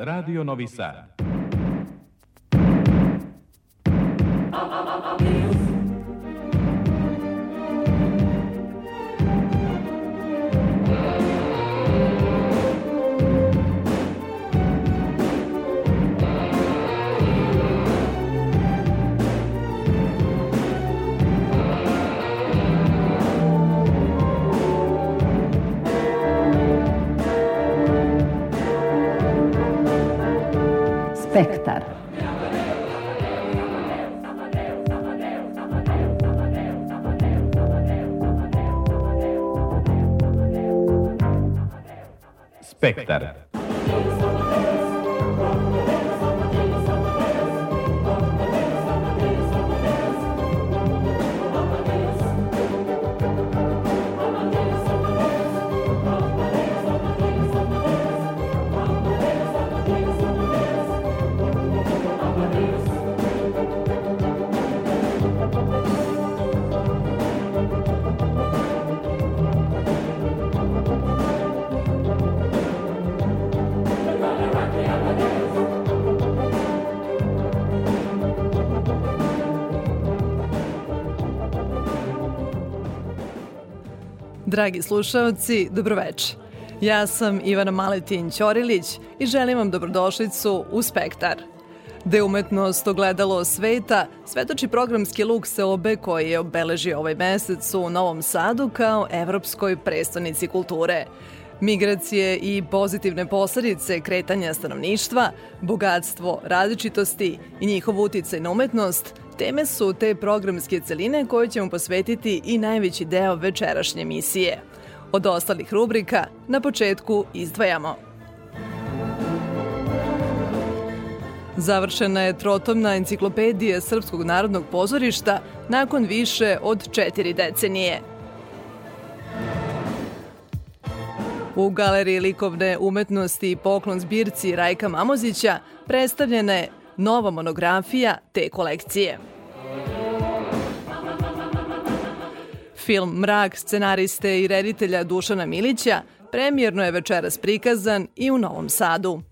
Radio Novi Sad. Spektar. Spektar. Dragi slušalci, dobroveče. Ja sam Ivana Maletin Ćorilić i želim vam dobrodošlicu u Spektar. Da umetnost ogledalo sveta, svetoči programski luk Seobe koji je obeležio ovaj mesec u Novom Sadu kao Evropskoj prestonici kulture. Migracije i pozitivne posledice kretanja stanovništva, bogatstvo različitosti i njihov uticaj na umetnost Teme su te programske celine koje ćemo posvetiti i najveći deo večerašnje emisije. Od ostalih rubrika na početku izdvajamo. Završena je trotomna enciklopedija Srpskog narodnog pozorišta nakon više od četiri decenije. U Galeriji likovne umetnosti i poklon zbirci Rajka Mamozića predstavljena je nova monografija te kolekcije. Film Mrak scenariste i reditelja Dušana Milića premijerno je večeras prikazan i u Novom Sadu.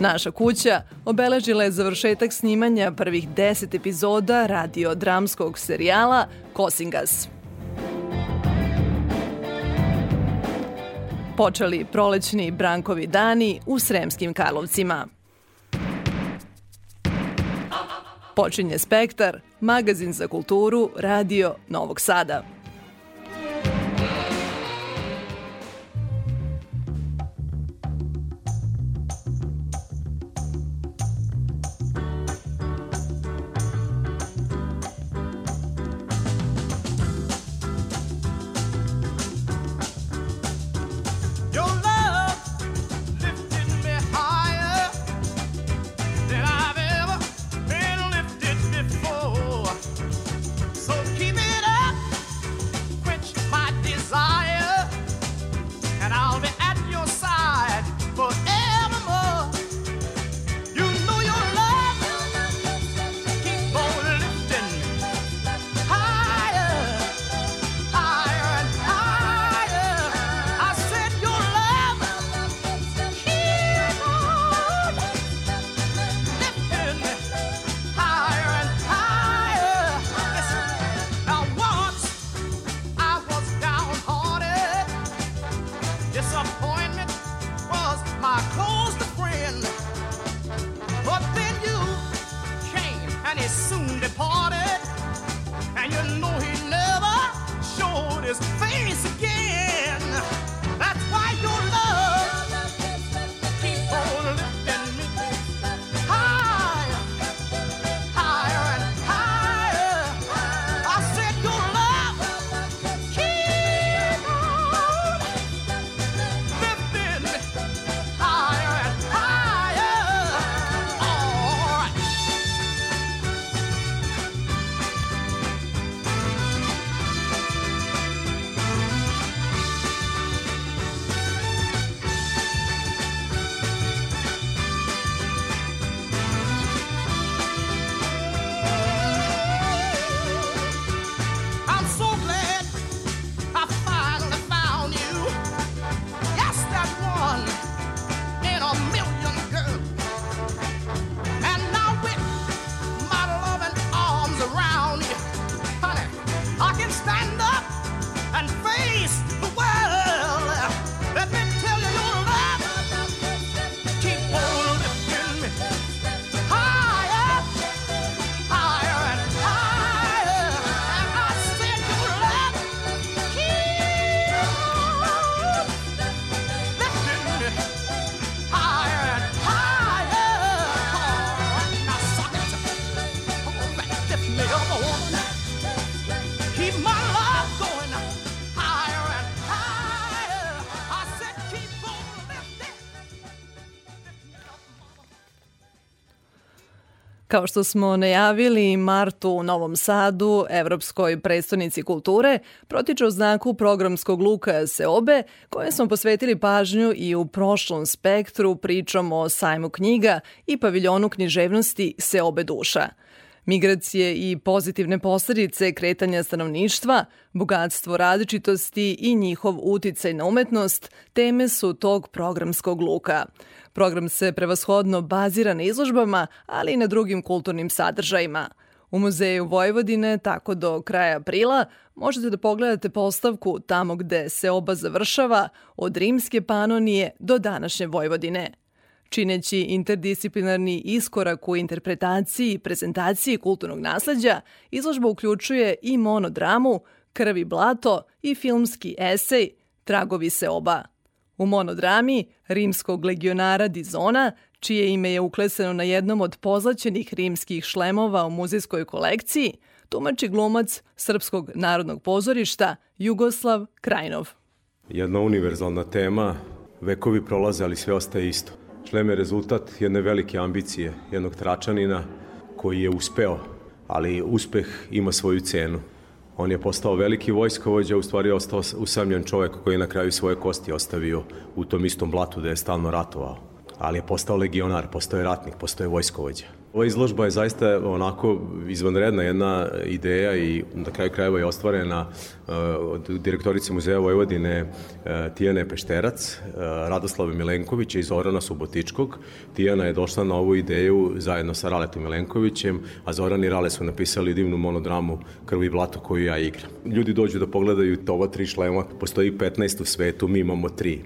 Naša kuća obeležila je završetak snimanja prvih deset epizoda radio-dramskog serijala Kosingas. Počeli prolećni brankovi dani u Sremskim Karlovcima. Počinje Spektar, magazin za kulturu, radio Novog Sada. Kao što smo najavili, Martu u Novom Sadu, Evropskoj predstavnici kulture, protiče u znaku programskog luka Seobe, koje smo posvetili pažnju i u prošlom spektru pričom o sajmu knjiga i paviljonu književnosti Seobe duša. Migracije i pozitivne posledice kretanja stanovništva, bogatstvo različitosti i njihov uticaj na umetnost teme su tog programskog luka. Program se prevashodno bazira na izložbama, ali i na drugim kulturnim sadržajima. U Muzeju Vojvodine, tako do kraja aprila, možete da pogledate postavku tamo gde se oba završava, od rimske panonije do današnje Vojvodine. Čineći interdisciplinarni iskorak u interpretaciji i prezentaciji kulturnog nasleđa, izložba uključuje i monodramu, krvi blato i filmski esej Tragovi se oba. U monodrami rimskog legionara Dizona, čije ime je ukleseno na jednom od pozlaćenih rimskih šlemova u muzejskoj kolekciji, tumači glumac Srpskog narodnog pozorišta Jugoslav Krajnov. Jedna univerzalna tema, vekovi prolaze, ali sve ostaje isto. Šlem je rezultat jedne velike ambicije, jednog tračanina koji je uspeo, ali uspeh ima svoju cenu. On je postao veliki vojskovođa, u stvari ostao usamljen čovek koji je na kraju svoje kosti ostavio u tom istom blatu da je stalno ratovao. Ali je postao legionar, postao je ratnik, postao je vojskovođa. Ova izložba je zaista onako izvanredna jedna ideja i na kraju krajeva je ostvarena uh, od direktorice Muzeja Vojvodine uh, Tijane Pešterac, uh, Radoslava Milenkovića i Zorana Subotičkog. Tijana je došla na ovu ideju zajedno sa Raletom Milenkovićem, a Zoran i Rale su napisali divnu monodramu Krvi i blato koju ja igram. Ljudi dođu da pogledaju ova tri šlema, postoji 15 u svetu, mi imamo tri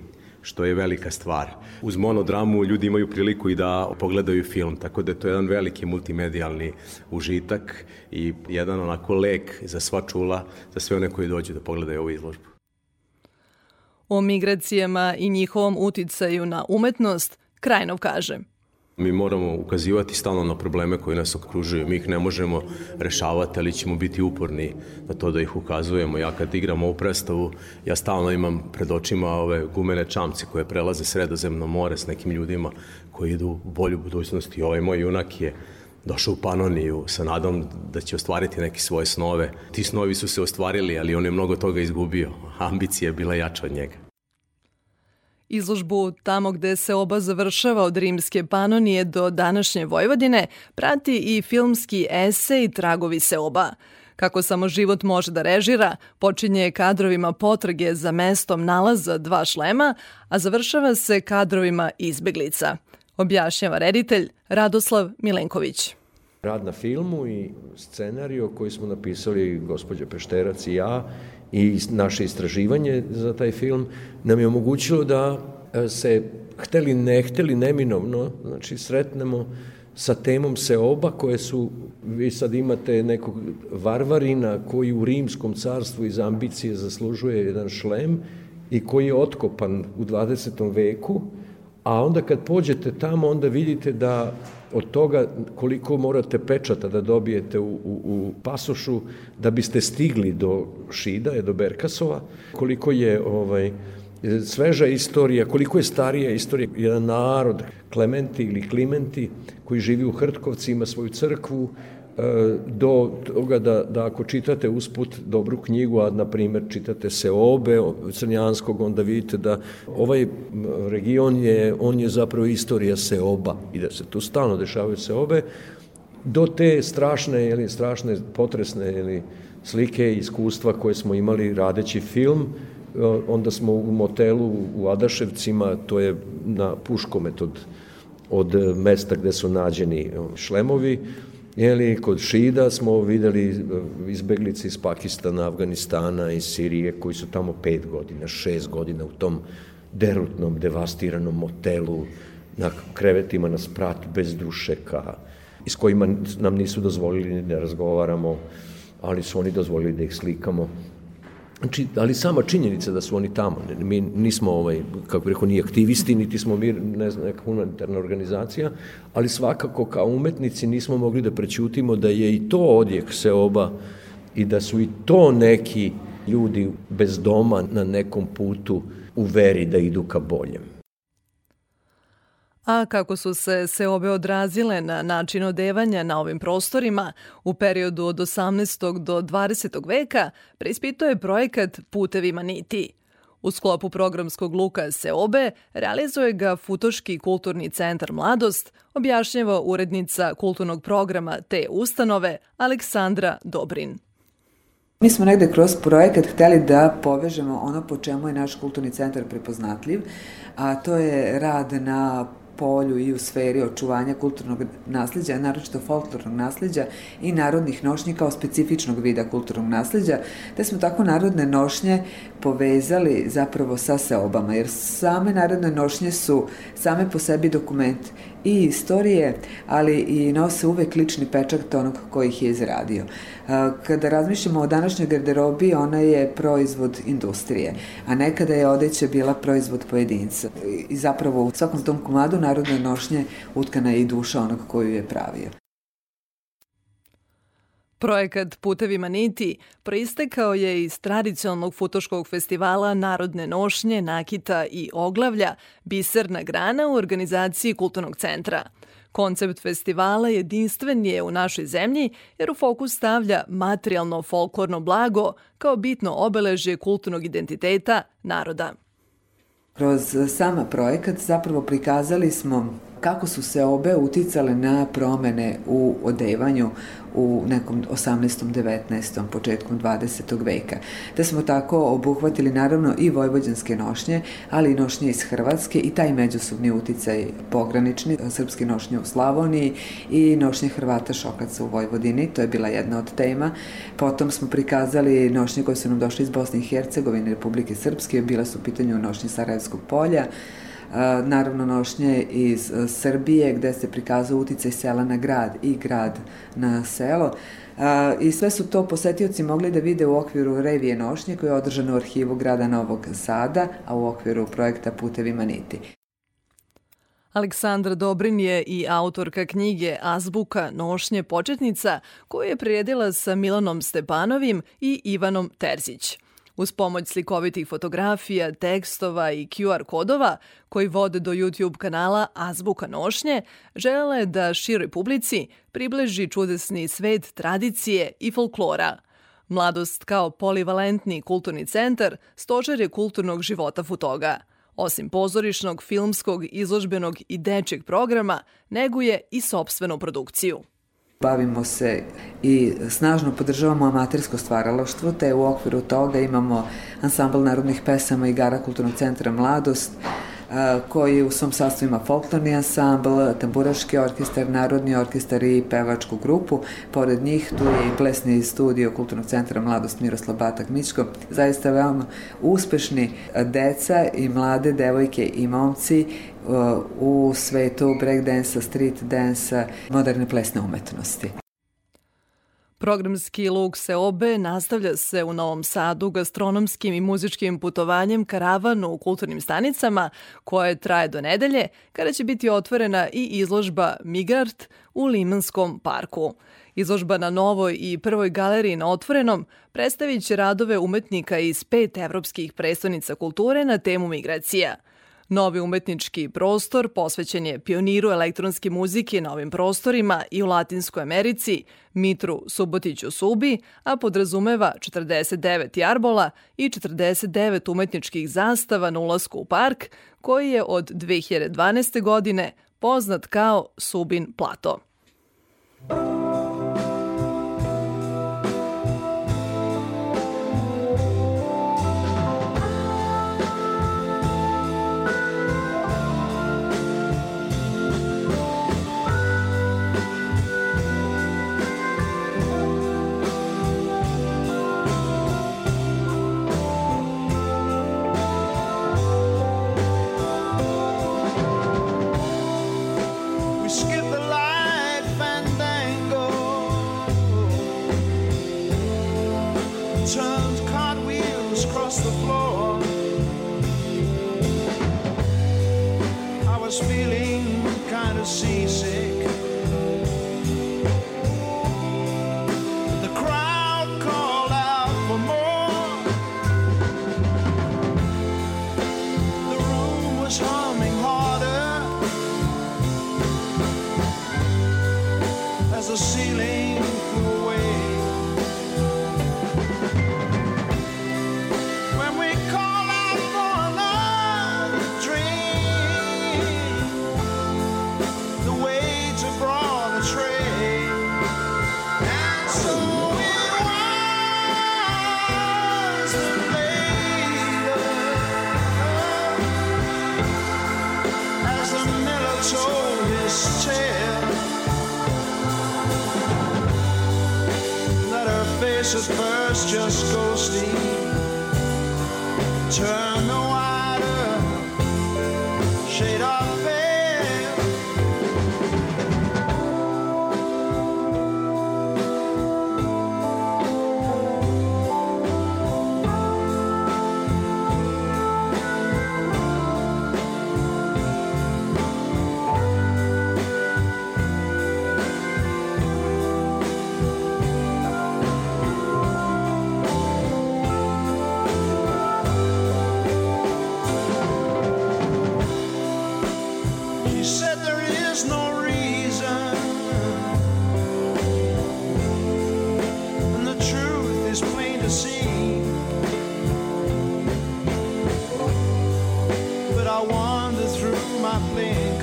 što je velika stvar. Uz monodramu ljudi imaju priliku i da pogledaju film, tako da je to jedan veliki multimedijalni užitak i jedan onako lek za sva čula, za sve one koji dođu da pogledaju ovu izložbu. O migracijama i njihovom uticaju na umetnost Krajnov kaže – Mi moramo ukazivati stalno na probleme koji nas okružuju. Mi ih ne možemo rešavati, ali ćemo biti uporni na to da ih ukazujemo. Ja kad igram ovu predstavu, ja stalno imam pred očima ove gumene čamce koje prelaze sredozemno more s nekim ljudima koji idu u bolju budućnost. I ovaj moj junak je došao u Panoniju sa nadom da će ostvariti neke svoje snove. Ti snovi su se ostvarili, ali on je mnogo toga izgubio. Ambicija je bila jača od njega. Izložbu tamo gde se oba završava od rimske panonije do današnje Vojvodine prati i filmski esej Tragovi se oba. Kako samo život može da režira, počinje kadrovima potrage za mestom nalaza dva šlema, a završava se kadrovima izbeglica. Objašnjava reditelj Radoslav Milenković. Rad na filmu i scenariju koji smo napisali gospođa Pešterac i ja i naše istraživanje za taj film nam je omogućilo da e, se hteli ne hteli neminovno, znači sretnemo sa temom Seoba koje su, vi sad imate nekog varvarina koji u rimskom carstvu iz ambicije zaslužuje jedan šlem i koji je otkopan u 20. veku, a onda kad pođete tamo onda vidite da od toga koliko morate pečata da dobijete u, u, u pasošu da biste stigli do Šida, do Berkasova, koliko je ovaj, sveža istorija, koliko je starija istorija, jedan narod, Klementi ili Klimenti, koji živi u Hrtkovci, ima svoju crkvu, do toga da, da ako čitate usput dobru knjigu, a na primer čitate Seobe Crnjanskog, onda vidite da ovaj region je, on je zapravo istorija Seoba i da se tu stalno dešavaju Seobe, do te strašne ili strašne potresne ili slike i iskustva koje smo imali radeći film, onda smo u motelu u Adaševcima, to je na Puškomet od, od mesta gde su nađeni šlemovi, Jeli, kod Šida smo videli e, izbeglice iz Pakistana, Afganistana i Sirije koji su tamo pet godina, šest godina u tom derutnom, devastiranom motelu, na krevetima na sprat bez dušeka, i s kojima nam nisu dozvolili da razgovaramo, ali su oni dozvolili da ih slikamo. Znači, ali sama činjenica da su oni tamo, mi nismo, ovaj, kako bih rekao, ni aktivisti, niti smo mi, ne znam, neka humanitarna organizacija, ali svakako kao umetnici nismo mogli da prećutimo da je i to odjek oba i da su i to neki ljudi bez doma na nekom putu u veri da idu ka boljem. A kako su se seobe odrazile na način odevanja na ovim prostorima u periodu od 18. do 20. veka, preispituje projekat Putevima niti. U sklopu programskog luka Seobe realizuje ga Futoški kulturni centar Mladost, objašnjava urednica kulturnog programa te ustanove Aleksandra Dobrin. Mi smo negde kroz projekat hteli da povežemo ono po čemu je naš kulturni centar prepoznatljiv, a to je rad na polju i u sferi očuvanja kulturnog nasledđa, naročito folklornog nasledđa i narodnih nošnji kao specifičnog vida kulturnog nasledđa, te smo tako narodne nošnje povezali zapravo sa seobama, jer same narodne nošnje su same po sebi dokument i istorije, ali i nose uvek lični pečak onog koji ih je izradio. Kada razmišljamo o današnjoj garderobi, ona je proizvod industrije, a nekada je odeća bila proizvod pojedinca. I zapravo u svakom tom komadu narodne nošnje utkana je i duša onog koju je pravio. Projekat Putevima niti proistekao je iz tradicionalnog futoškog festivala Narodne nošnje, nakita i oglavlja Biserna grana u organizaciji Kulturnog centra. Koncept festivala jedinstven je u našoj zemlji jer u fokus stavlja materijalno folklorno blago kao bitno obeležje kulturnog identiteta naroda. Kroz sama projekat zapravo prikazali smo kako su se obe uticale na promene u odevanju u nekom 18. 19. početkom 20. veka. Da smo tako obuhvatili naravno i vojvođanske nošnje, ali i nošnje iz Hrvatske i taj međusobni uticaj pogranični, srpske nošnje u Slavoniji i nošnje Hrvata šokaca u Vojvodini, to je bila jedna od tema. Potom smo prikazali nošnje koje su nam došle iz Bosne i Hercegovine, Republike Srpske, bila su u pitanju nošnje Sarajevskog polja, naravno nošnje iz Srbije gde se prikazao uticaj sela na grad i grad na selo. I sve su to posetioci mogli da vide u okviru revije nošnje koje je održano u arhivu grada Novog Sada, a u okviru projekta Putevima niti. Aleksandra Dobrin je i autorka knjige Azbuka nošnje početnica koju je priredila sa Milanom Stepanovim i Ivanom Terzić. Uz pomoć slikovitih fotografija, tekstova i QR kodova koji vode do YouTube kanala Azbuka nošnje, želela je da široj publici približi čudesni svet tradicije i folklora. Mladost kao polivalentni kulturni centar stožer je kulturnog života Futoga. Osim pozorišnog, filmskog, izložbenog i dečeg programa, neguje i sobstvenu produkciju. Bavimo se i snažno podržavamo amatersko stvaralaštvo, te u okviru toga imamo ansambl narodnih pesama i gara Kulturnog centra Mladost, koji u svom sastavu ima folklorni ansambl, tamburaški orkestar, narodni orkestar i pevačku grupu. Pored njih tu je i plesni studio Kulturnog centra Mladost Miroslav Batak Mičko. Zaista veoma uspešni deca i mlade devojke i momci u svetu breakdansa, street dansa, moderne plesne umetnosti. Programski luk Seobe nastavlja se u Novom Sadu gastronomskim i muzičkim putovanjem karavanu u kulturnim stanicama koje traje do nedelje kada će biti otvorena i izložba Migart u Limanskom parku. Izložba na novoj i prvoj galeriji na otvorenom predstavit će radove umetnika iz pet evropskih predstavnica kulture na temu migracija – Novi umetnički prostor posvećen je pioniru elektronske muzike na ovim prostorima i u Latinskoj Americi, Mitru Subotiću Subi, a podrazumeva 49 jarbola i 49 umetničkih zastava na ulasku u park, koji je od 2012. godine poznat kao Subin Plato. Francisco. I wander through my playing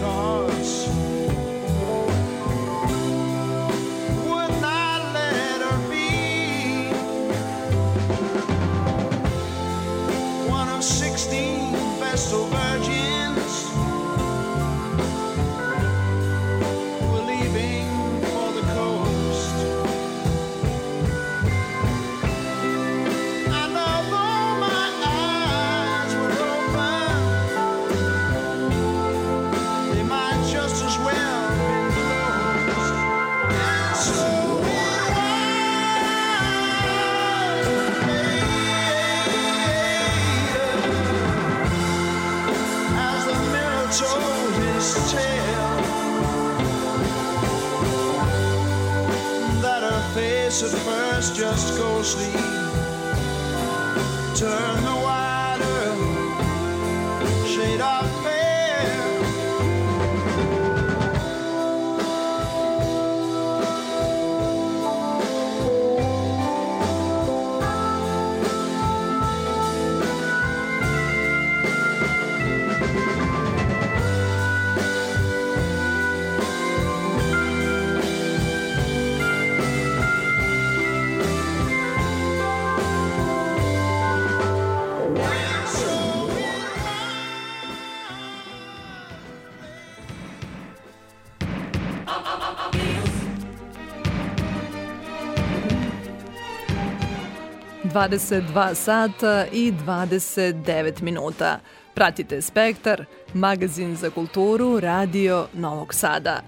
just go sleep. Turn ...22 sata i 29 minuta. Pratite Spektar, magazin za kulturu Radio Novog Sada.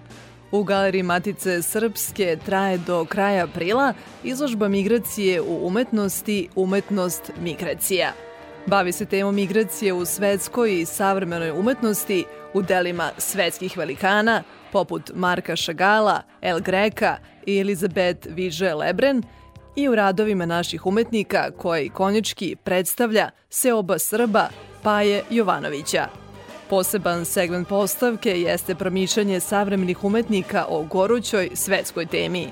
U Galeriji Matice Srpske traje do kraja aprila izložba migracije u umetnosti Umetnost migracija. Bavi se temom migracije u svetskoj i savremenoj umetnosti u delima svetskih velikana, poput Marka Šagala, El Greka i Elizabeth Viže Lebren, i u radovima naših umetnika koje ikonički predstavlja Seoba Srba Paje Jovanovića. Poseban segment postavke jeste promišljanje savremenih umetnika o gorućoj svetskoj temi.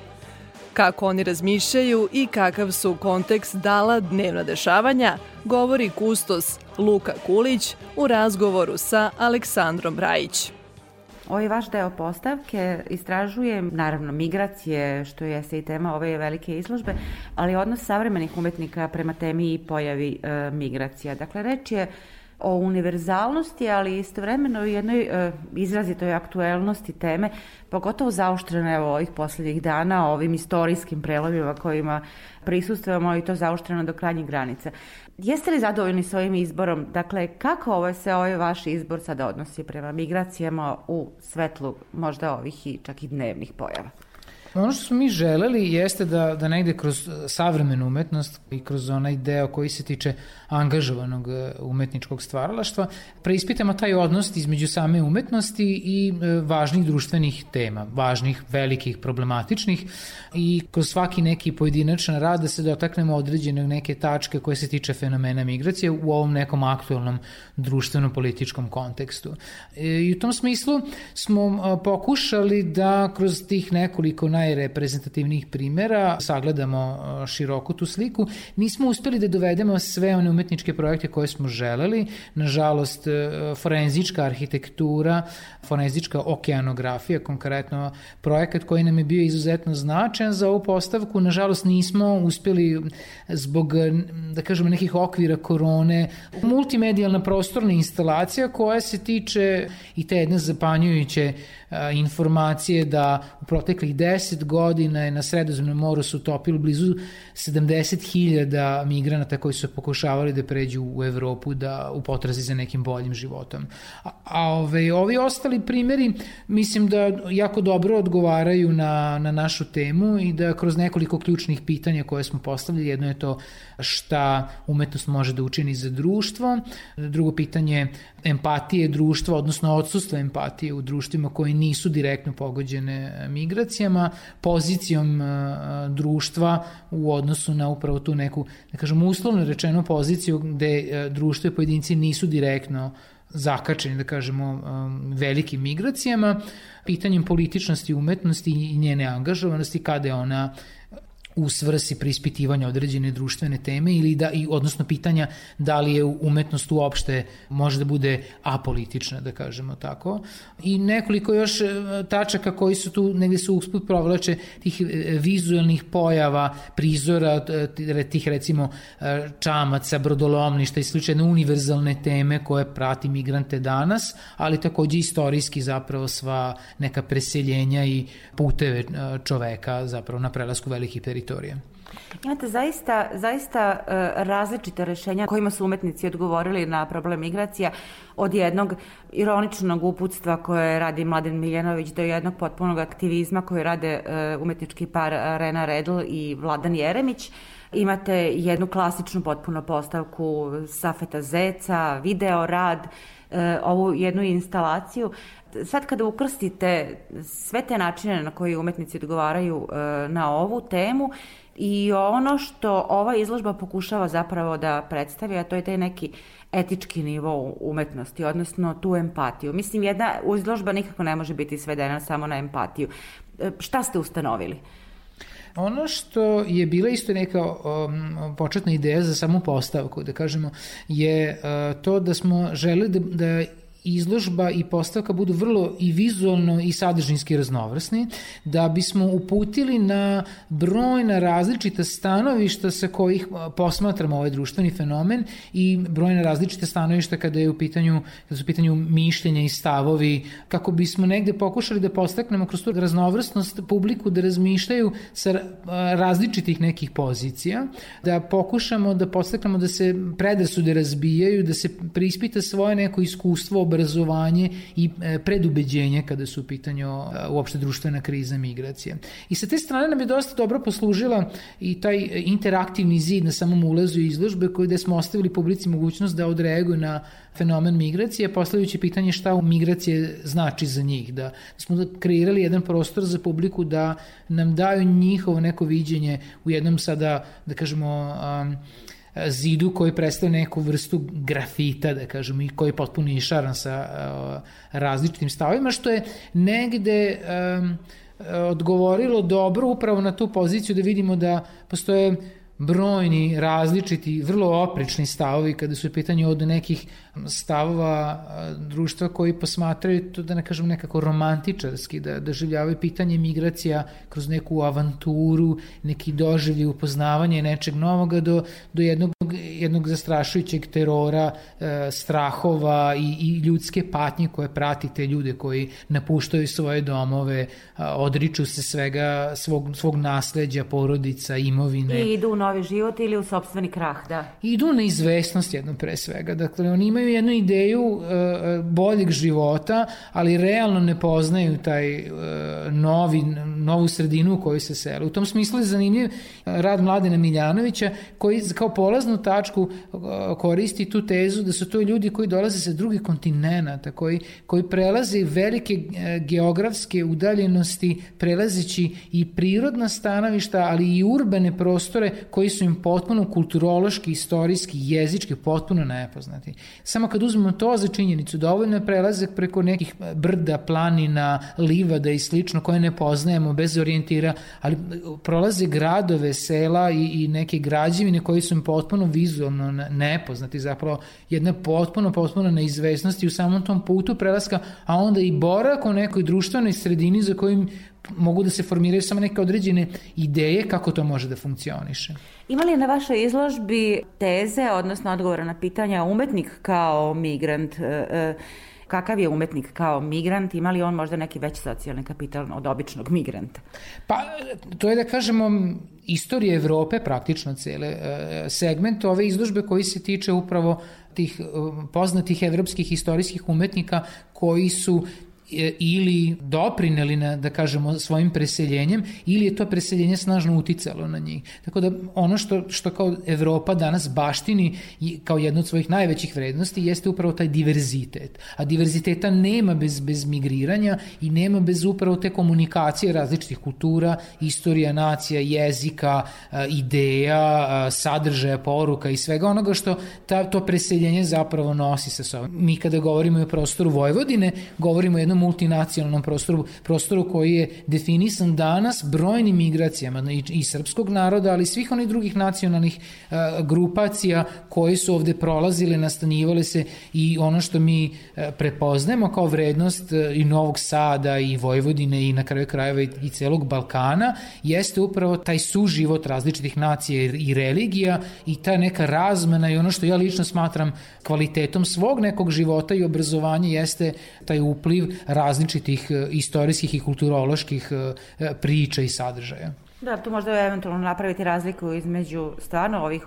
Kako oni razmišljaju i kakav su kontekst dala dnevna dešavanja, govori kustos Luka Kulić u razgovoru sa Aleksandrom Rajić. Ovaj vaš deo postavke istražuje, naravno, migracije, što jeste i tema ove velike izložbe, ali odnos savremenih umetnika prema temi i pojavi e, migracija. Dakle, reč je o univerzalnosti, ali istovremeno i jednoj e, izrazitoj aktuelnosti teme, pogotovo zaoštrene evo, ovih poslednjih dana, ovim istorijskim prelomima kojima prisustujemo i to zaoštreno do krajnjih granica. Jeste li zadovoljni s ovim izborom? Dakle, kako ovo se ovaj vaš izbor sada odnosi prema migracijama u svetlu možda ovih i čak i dnevnih pojava? Ono što smo mi želeli jeste da, da negde kroz savremenu umetnost i kroz onaj deo koji se tiče angažovanog e, umetničkog stvaralaštva, preispitamo taj odnos između same umetnosti i e, važnih društvenih tema, važnih, velikih, problematičnih i kroz svaki neki pojedinačan rad da se dotaknemo određene neke tačke koje se tiče fenomena migracije u ovom nekom aktualnom društveno-političkom kontekstu. E, I u tom smislu smo pokušali da kroz tih nekoliko najreprezentativnijih primera sagledamo široko tu sliku. Nismo uspeli da dovedemo sve one umetničke projekte koje smo želeli. Nažalost, forenzička arhitektura, forenzička okeanografija, konkretno projekat koji nam je bio izuzetno značajan za ovu postavku, nažalost nismo uspeli zbog, da kažemo, nekih okvira korone, multimedijalna prostorna instalacija koja se tiče i te jedne zapanjujuće informacije da u proteklih 10 10 godina je na Sredozemnom moru se utopilo blizu 70.000 migranata koji su pokušavali da pređu u Evropu da u potrazi za nekim boljim životom. A, a ove, ovi ostali primeri mislim da jako dobro odgovaraju na, na našu temu i da kroz nekoliko ključnih pitanja koje smo postavili, jedno je to šta umetnost može da učini za društvo, drugo pitanje empatije društva, odnosno odsustva empatije u društvima koji nisu direktno pogođene migracijama, pozicijom e, društva u odnosu na upravo tu neku, da kažem, uslovno rečeno poziciju gde e, društvo i pojedinci nisu direktno zakačeni, da kažemo, e, velikim migracijama, pitanjem političnosti umetnosti i njene angažovanosti, kada je ona u svrsi preispitivanja određene društvene teme ili da i odnosno pitanja da li je umetnost uopšte može da bude apolitična da kažemo tako. I nekoliko još e, tačaka koji su tu negde su usput provlače tih e, vizualnih pojava prizora tih recimo e, čamaca brodolomništa i slične univerzalne teme koje prati migrante danas ali takođe istorijski zapravo sva neka preseljenja i puteve čoveka zapravo na prelasku velikih teritorija teritorije. Imate zaista, zaista uh, različite rešenja kojima su umetnici odgovorili na problem migracija od jednog ironičnog uputstva koje radi Mladen Miljanović do jednog potpunog aktivizma koje rade uh, umetnički par Rena Redl i Vladan Jeremić. Imate jednu klasičnu potpuno postavku Safeta Zeca, video rad, uh, ovu jednu instalaciju sad kada ukrstite sve te načine na koji umetnici odgovaraju e, na ovu temu i ono što ova izložba pokušava zapravo da predstavi, a to je taj neki etički nivo umetnosti, odnosno tu empatiju. Mislim, jedna izložba nikako ne može biti svedena samo na empatiju. E, šta ste ustanovili? Ono što je bila isto neka um, početna ideja za samu postavku, da kažemo, je uh, to da smo želi da, da izložba i postavka budu vrlo i vizualno i sadržinski raznovrsni, da bismo uputili na brojna različita stanovišta sa kojih posmatramo ovaj društveni fenomen i brojna različita stanovišta kada je u pitanju, kada su u pitanju mišljenja i stavovi, kako bismo negde pokušali da postaknemo kroz tu raznovrsnost publiku da razmišljaju sa različitih nekih pozicija, da pokušamo da postaknemo da se predrasude razbijaju, da se prispita svoje neko iskustvo obrazovanje i e, predubeđenje kada su u pitanju e, uopšte društvena kriza migracije. I sa te strane nam je dosta dobro poslužila i taj interaktivni zid na samom ulazu i izložbe koji gde smo ostavili publici mogućnost da odreaguju na fenomen migracije, postavljajući pitanje šta migracije znači za njih, da smo kreirali jedan prostor za publiku da nam daju njihovo neko viđenje u jednom sada, da kažemo, um, zidu koji predstavlja neku vrstu grafita, da kažemo, i koji je potpuno išaran sa uh, različitim stavima, što je negde odgovorilo dobro upravo na tu poziciju da vidimo da postoje brojni, različiti, vrlo oprečni stavovi kada su u pitanju od nekih stavova društva koji posmatraju to da ne kažem nekako romantičarski, da doživljavaju pitanje migracija kroz neku avanturu, neki doživlji upoznavanje nečeg novoga do, do jednog, jednog zastrašujućeg terora, e, strahova i, i ljudske patnje koje prati te ljude koji napuštaju svoje domove, odriču se svega svog, svog nasleđa, porodica, imovine. I idu u novi život ili u sobstveni krah, da. Idu na izvesnost jednom pre svega. Dakle, oni imaju jednu ideju uh, boljeg života, ali realno ne poznaju taj uh, novi, novu sredinu u kojoj se sele. U tom smislu je zanimljiv rad Mladena Miljanovića koji kao polaznu tačku uh, koristi tu tezu da su to ljudi koji dolaze sa drugih kontinenta, koji, koji prelaze velike uh, geografske udaljenosti, prelazeći i prirodna stanovišta, ali i urbane prostore koji su im potpuno kulturološki, istorijski, jezički potpuno nepoznati. Samo kad uzmemo to za činjenicu, dovoljno je prelazak preko nekih brda, planina, livada i slično koje ne poznajemo bez orijentira, ali prolaze gradove, sela i, i neke građevine koji su im potpuno vizualno nepoznati, zapravo jedna potpuno, potpuno neizvesnosti u samom tom putu prelaska, a onda i borak u nekoj društvenoj sredini za kojim mogu da se formiraju samo neke određene ideje kako to može da funkcioniše. Ima li na vašoj izložbi teze, odnosno odgovora na pitanja umetnik kao migrant, e, e, kakav je umetnik kao migrant, ima li on možda neki veći socijalni kapital od običnog migranta? Pa, to je da kažemo istorija Evrope praktično cele. E, segment ove izložbe koji se tiče upravo tih e, poznatih evropskih istorijskih umetnika koji su ili doprineli na, da kažemo, svojim preseljenjem ili je to preseljenje snažno uticalo na njih. Tako da ono što, što kao Evropa danas baštini kao jedno od svojih najvećih vrednosti jeste upravo taj diverzitet. A diverziteta nema bez, bez migriranja i nema bez upravo te komunikacije različitih kultura, istorija, nacija, jezika, e, ideja, e, sadržaja, poruka i svega onoga što ta, to preseljenje zapravo nosi sa sobom. Mi kada govorimo o prostoru Vojvodine, govorimo o jednom multinacionalnom prostoru, prostoru koji je definisan danas brojnim migracijama i, i srpskog naroda, ali svih onih drugih nacionalnih a, grupacija koje su ovde prolazile, nastanjivale se i ono što mi a, prepoznajemo kao vrednost a, i Novog Sada i Vojvodine i na kraju krajeva i, i celog Balkana jeste upravo taj suživot različitih nacija i religija i ta neka razmena i ono što ja lično smatram kvalitetom svog nekog života i obrazovanja jeste taj upliv različitih e, istorijskih i kulturoloških e, priča i sadržaja. Da, tu možda eventualno napraviti razliku između stvarno ovih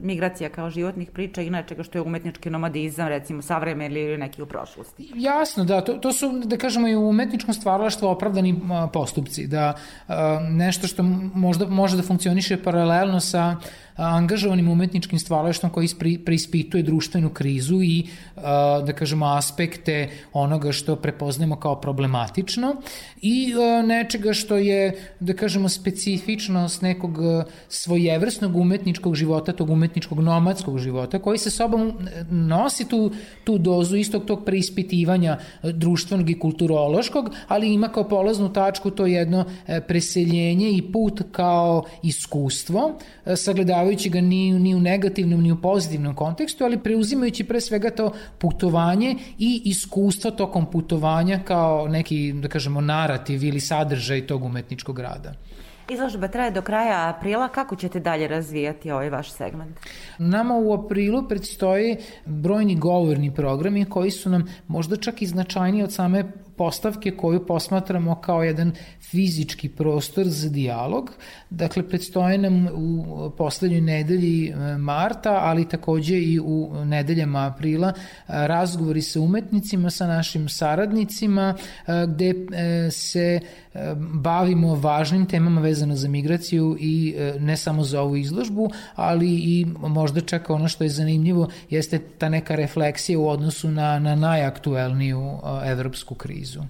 migracija kao životnih priča i nečega što je umetnički nomadizam, recimo savremen ili neki u prošlosti. Jasno, da, to, to su, da kažemo, i u umetničkom stvaralaštvu opravdani postupci, da nešto što možda može da funkcioniše paralelno sa angažovanim umetničkim stvaralaštvom koji preispituje društvenu krizu i, da kažemo, aspekte onoga što prepoznajemo kao problematično i nečega što je, da kažemo, specifičnost nekog svojevrsnog umetničkog života, tog umetničkog nomadskog života, koji sa sobom nosi tu, tu dozu istog tog preispitivanja društvenog i kulturološkog, ali ima kao polaznu tačku to jedno e, preseljenje i put kao iskustvo, sagledavajući ga ni, ni u negativnom ni u pozitivnom kontekstu, ali preuzimajući pre svega to putovanje i iskustvo tokom putovanja kao neki, da kažemo, narativ ili sadržaj tog umetničkog rada. Izložba traje do kraja aprila. Kako ćete dalje razvijati ovaj vaš segment? Nama u aprilu predstoji brojni govorni programi koji su nam možda čak i značajniji od same postavke koju posmatramo kao jedan fizički prostor za dijalog. Dakle, predstoje nam u poslednjoj nedelji e, marta, ali takođe i u nedeljama aprila e, razgovori sa umetnicima, sa našim saradnicima, e, gde se bavimo važnim temama vezano za migraciju i ne samo za ovu izložbu, ali i možda čak ono što je zanimljivo jeste ta neka refleksija u odnosu na, na najaktuelniju evropsku krizu krizu.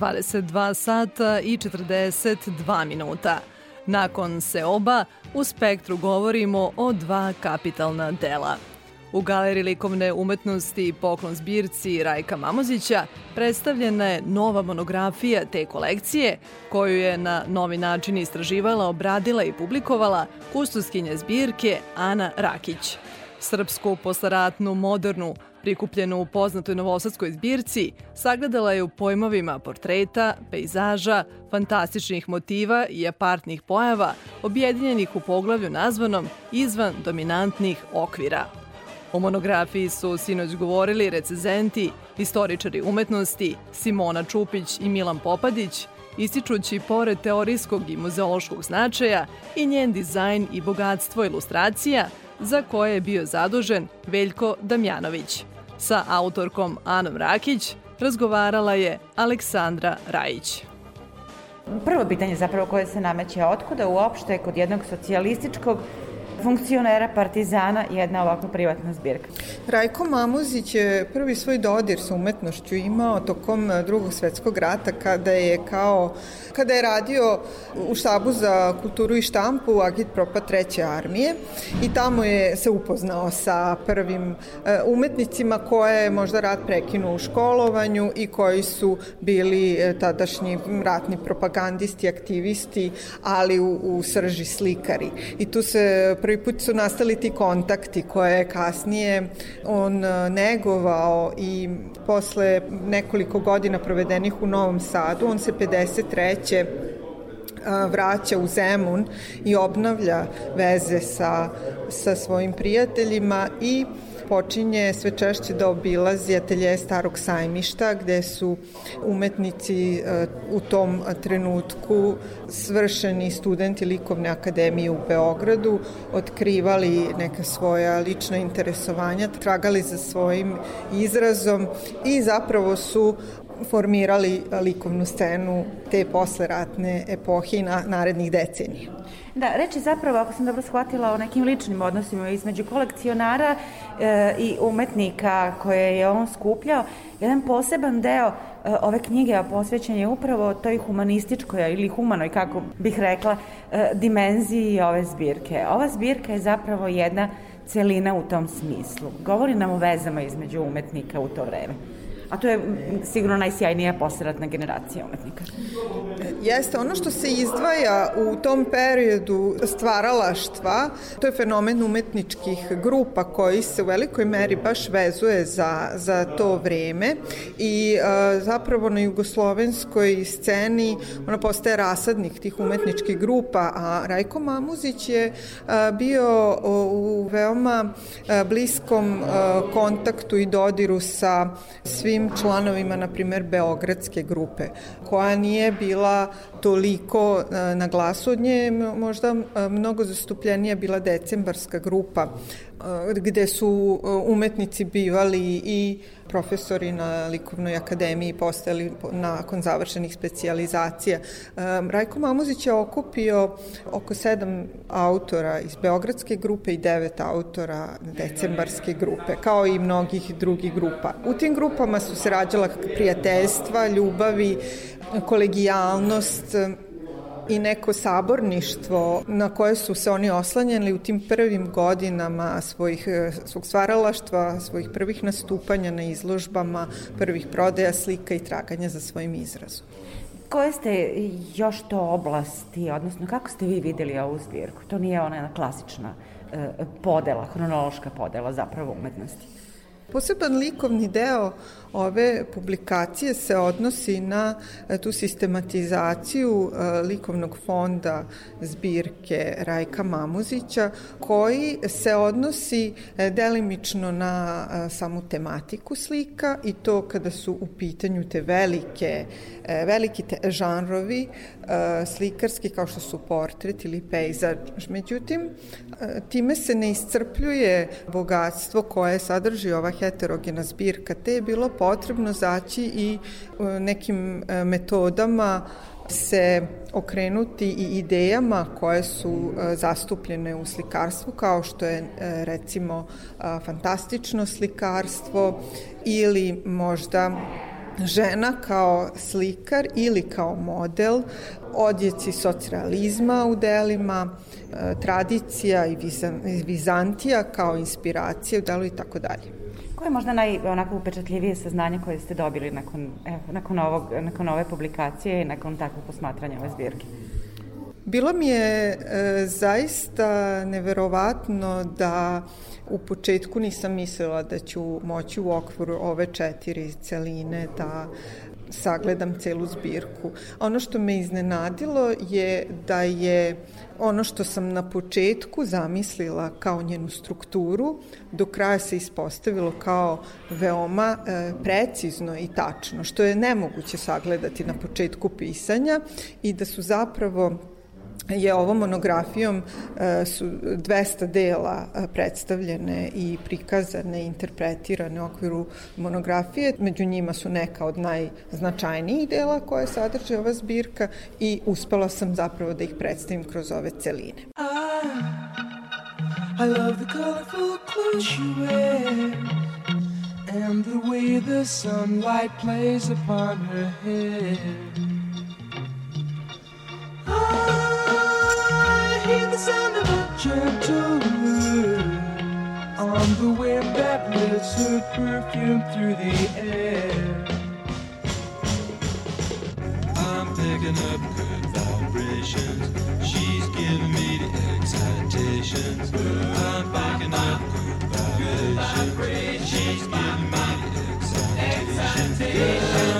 22 sata i 42 minuta. Nakon Seoba, u Spektru govorimo o dva kapitalna dela. U Galeriji likovne umetnosti poklon zbirci Rajka Mamozića predstavljena je nova monografija te kolekcije, koju je na novi način istraživala, obradila i publikovala kustoskinja zbirke Ana Rakić. Srpsku poslaratnu, modernu, prikupljenu u poznatoj novosadskoj zbirci, sagledala je u pojmovima portreta, pejzaža, fantastičnih motiva i apartnih pojava, objedinjenih u poglavlju nazvanom izvan dominantnih okvira. O monografiji su sinoć govorili recezenti, istoričari umetnosti Simona Čupić i Milan Popadić, ističući pored teorijskog i muzeološkog značaja i njen dizajn i bogatstvo ilustracija, za koje je bio zadužen Veljko Damjanović. Sa autorkom Anom Rakić razgovarala je Aleksandra Rajić. Prvo pitanje zapravo koje se nameće, otkuda uopšte kod jednog socijalističkog funkcionera Partizana jedna ovakva privatna zbirka. Rajko Mamuzić je prvi svoj dodir sa umetnošću imao tokom drugog svetskog rata kada je kao kada je radio u štabu za kulturu i štampu Agitpropa treće armije i tamo je se upoznao sa prvim e, umetnicima koje je možda rat prekinuo u školovanju i koji su bili e, tadašnji ratni propagandisti, aktivisti, ali u, u srži slikari. I tu se prvi put su nastali ti kontakti koje je kasnije on e, negovao i posle nekoliko godina provedenih u Novom Sadu, on se 53 vraća u Zemun i obnavlja veze sa, sa svojim prijateljima i počinje sve češće da obilazi atelje Starog sajmišta gde su umetnici e, u tom trenutku svršeni studenti Likovne akademije u Beogradu otkrivali neka svoja lična interesovanja, tragali za svojim izrazom i zapravo su formirali likovnu scenu te posleratne epohe i na, narednih decenija. Da, reči zapravo, ako sam dobro shvatila, o nekim ličnim odnosima između kolekcionara e, i umetnika koje je on skupljao. Jedan poseban deo e, ove knjige posvećen je upravo toj humanističkoj ili humanoj, kako bih rekla, e, dimenziji ove zbirke. Ova zbirka je zapravo jedna celina u tom smislu. Govori nam o vezama između umetnika u to vreme a to je sigurno najsjajnija posleratna generacija umetnika. Jeste, ono što se izdvaja u tom periodu stvaralaštva, to je fenomen umetničkih grupa koji se u velikoj meri baš vezuje za, za to vreme i a, zapravo na jugoslovenskoj sceni ona postaje rasadnik tih umetničkih grupa, a Rajko Mamuzić je a, bio u veoma a, bliskom a, kontaktu i dodiru sa svim svim članovima, na primer, Beogradske grupe, koja nije bila toliko e, na glasu od nje, možda e, mnogo zastupljenija bila decembarska grupa, e, gde su umetnici bivali i profesori na Likovnoj akademiji postali nakon završenih specijalizacija. Rajko Mamuzić je okupio oko sedam autora iz Beogradske grupe i devet autora decembarske grupe, kao i mnogih drugih grupa. U tim grupama su se rađala prijateljstva, ljubavi, kolegijalnost, i neko saborništvo na koje su se oni oslanjali u tim prvim godinama svojih, svog stvaralaštva, svojih prvih nastupanja na izložbama, prvih prodaja slika i traganja za svojim izrazom. Koje ste još to oblasti, odnosno kako ste vi videli ovu zbirku? To nije ona klasična e, podela, hronološka podela zapravo umetnosti. Poseban likovni deo ove publikacije se odnosi na e, tu sistematizaciju e, likovnog fonda zbirke Rajka Mamuzića koji se odnosi e, delimično na samu tematiku slika i to kada su u pitanju te velike, veliki te žanrovi slikarski kao što su portret ili pejzaž. Međutim, time se ne iscrpljuje bogatstvo koje sadrži ova heterogena zbirka, te je bilo potrebno zaći i e, nekim e, metodama se okrenuti i idejama koje su e, zastupljene u slikarstvu kao što je recimo fantastično slikarstvo ili možda žena kao slikar ili kao model, odjeci socrealizma u delima, e, tradicija i Vizantija kao inspiracija u delu i tako dalje. Koje je možda naj, onako upečatljivije saznanje koje ste dobili nakon, evo, nakon, ovog, nakon ove publikacije i nakon takvog posmatranja ove zbirke? Bilo mi je e, zaista neverovatno da u početku nisam mislila da ću moći u okviru ove četiri celine da sagledam celu zbirku. Ono što me iznenadilo je da je ono što sam na početku zamislila kao njenu strukturu, do kraja se ispostavilo kao veoma e, precizno i tačno, što je nemoguće sagledati na početku pisanja i da su zapravo je ovom monografijom e, su 200 dela e, predstavljene i prikazane, interpretirane u okviru monografije. Među njima su neka od najznačajnijih dela koje sadrže ova zbirka i uspela sam zapravo da ih predstavim kroz ove celine. I love the colorful clothes you wear And the way the sunlight plays upon her hair hear the sound of a gentle word on the wind that lifts her perfume through the air. I'm picking up good vibrations. She's giving me the excitations. I'm picking up good vibrations. She's giving me the excitations.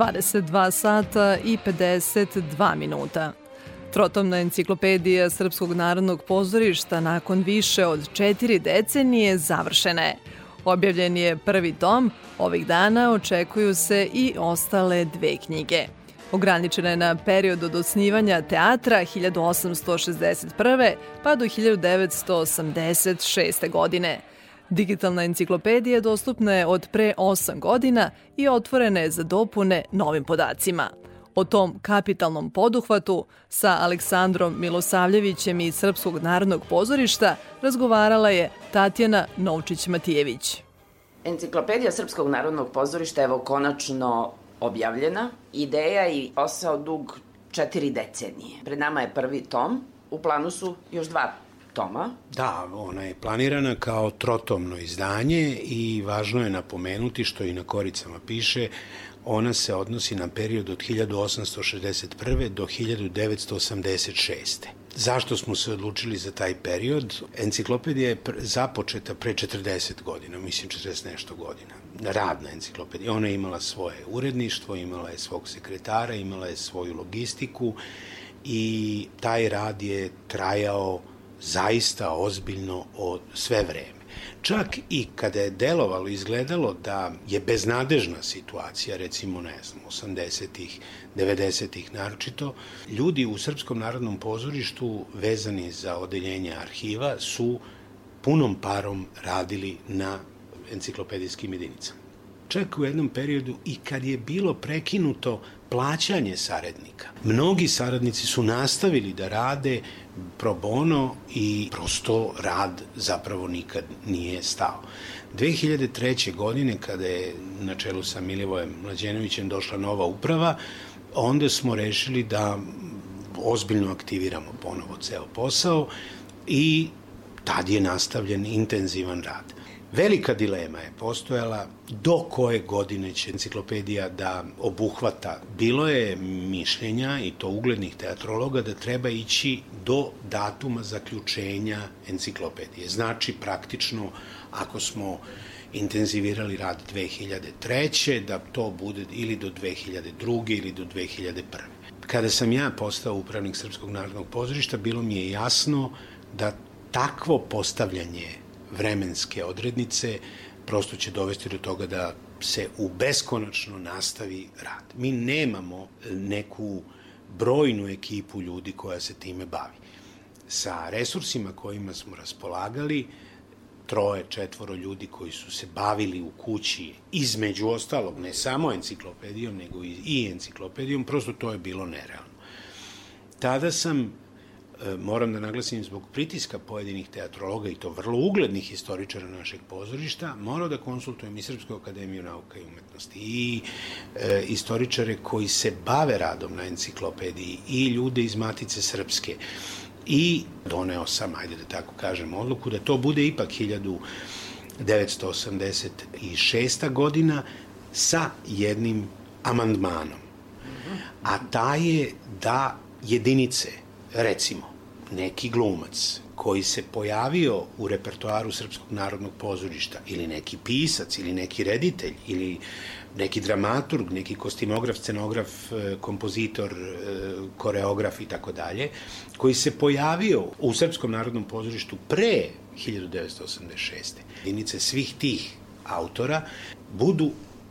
22 sata i 52 minuta. Trotomna enciklopedija Srpskog narodnog pozorišta nakon više od četiri decenije završena je. Objavljen je prvi tom, ovih dana očekuju se i ostale dve knjige. Ograničena je na period od osnivanja teatra 1861. pa do 1986. godine – Digitalna enciklopedija dostupna je od pre 8 godina i otvorena je za dopune novim podacima. O tom kapitalnom poduhvatu sa Aleksandrom Milosavljevićem iz Srpskog narodnog pozorišta razgovarala je Tatjana Novčić-Matijević. Enciklopedija Srpskog narodnog pozorišta evo konačno objavljena. Ideja i posao dug četiri decenije. Pred nama je prvi tom, u planu su još dva toma. Da, ona je planirana kao trotomno izdanje i važno je napomenuti što i na koricama piše, ona se odnosi na period od 1861. do 1986. Zašto smo se odlučili za taj period? Enciklopedija je započeta pre 40 godina, mislim 40 nešto godina. Radna enciklopedija. Ona je imala svoje uredništvo, imala je svog sekretara, imala je svoju logistiku i taj rad je trajao zaista ozbiljno od sve vreme. Čak i kada je delovalo, izgledalo da je beznadežna situacija, recimo, ne znam, 80-ih, 90-ih naročito, ljudi u Srpskom narodnom pozorištu vezani za odeljenje arhiva su punom parom radili na enciklopedijskim jedinicama. Čak u jednom periodu i kad je bilo prekinuto plaćanje saradnika. Mnogi saradnici su nastavili da rade pro bono i prosto rad zapravo nikad nije stao. 2003. godine, kada je na čelu sa Milivojem Mlađenovićem došla nova uprava, onda smo rešili da ozbiljno aktiviramo ponovo ceo posao i tad je nastavljen intenzivan rad. Velika dilema je postojala do koje godine će enciklopedija da obuhvata. Bilo je mišljenja i to uglednih teatrologa da treba ići do datuma zaključenja enciklopedije. Znači, praktično, ako smo intenzivirali rad 2003. da to bude ili do 2002. ili do 2001. Kada sam ja postao upravnik Srpskog narodnog pozorišta, bilo mi je jasno da takvo postavljanje vremenske odrednice prosto će dovesti do toga da se u beskonačno nastavi rad. Mi nemamo neku brojnu ekipu ljudi koja se time bavi. Sa resursima kojima smo raspolagali, troje, četvoro ljudi koji su se bavili u kući, između ostalog, ne samo enciklopedijom, nego i enciklopedijom, prosto to je bilo nerealno. Tada sam moram da naglasim zbog pritiska pojedinih teatrologa i to vrlo uglednih istoričara našeg pozorišta, morao da konsultujem i Srpsku akademiju nauka i umetnosti i e, istoričare koji se bave radom na enciklopediji i ljude iz Matice Srpske i doneo sam, ajde da tako kažem, odluku da to bude ipak 1986. godina sa jednim amandmanom. A ta je da jedinice recimo, neki glumac koji se pojavio u repertoaru Srpskog narodnog pozorišta ili neki pisac ili neki reditelj ili neki dramaturg, neki kostimograf, scenograf, e, kompozitor, e, koreograf i tako dalje, koji se pojavio u Srpskom narodnom pozorištu pre 1986. Jedinice svih tih autora budu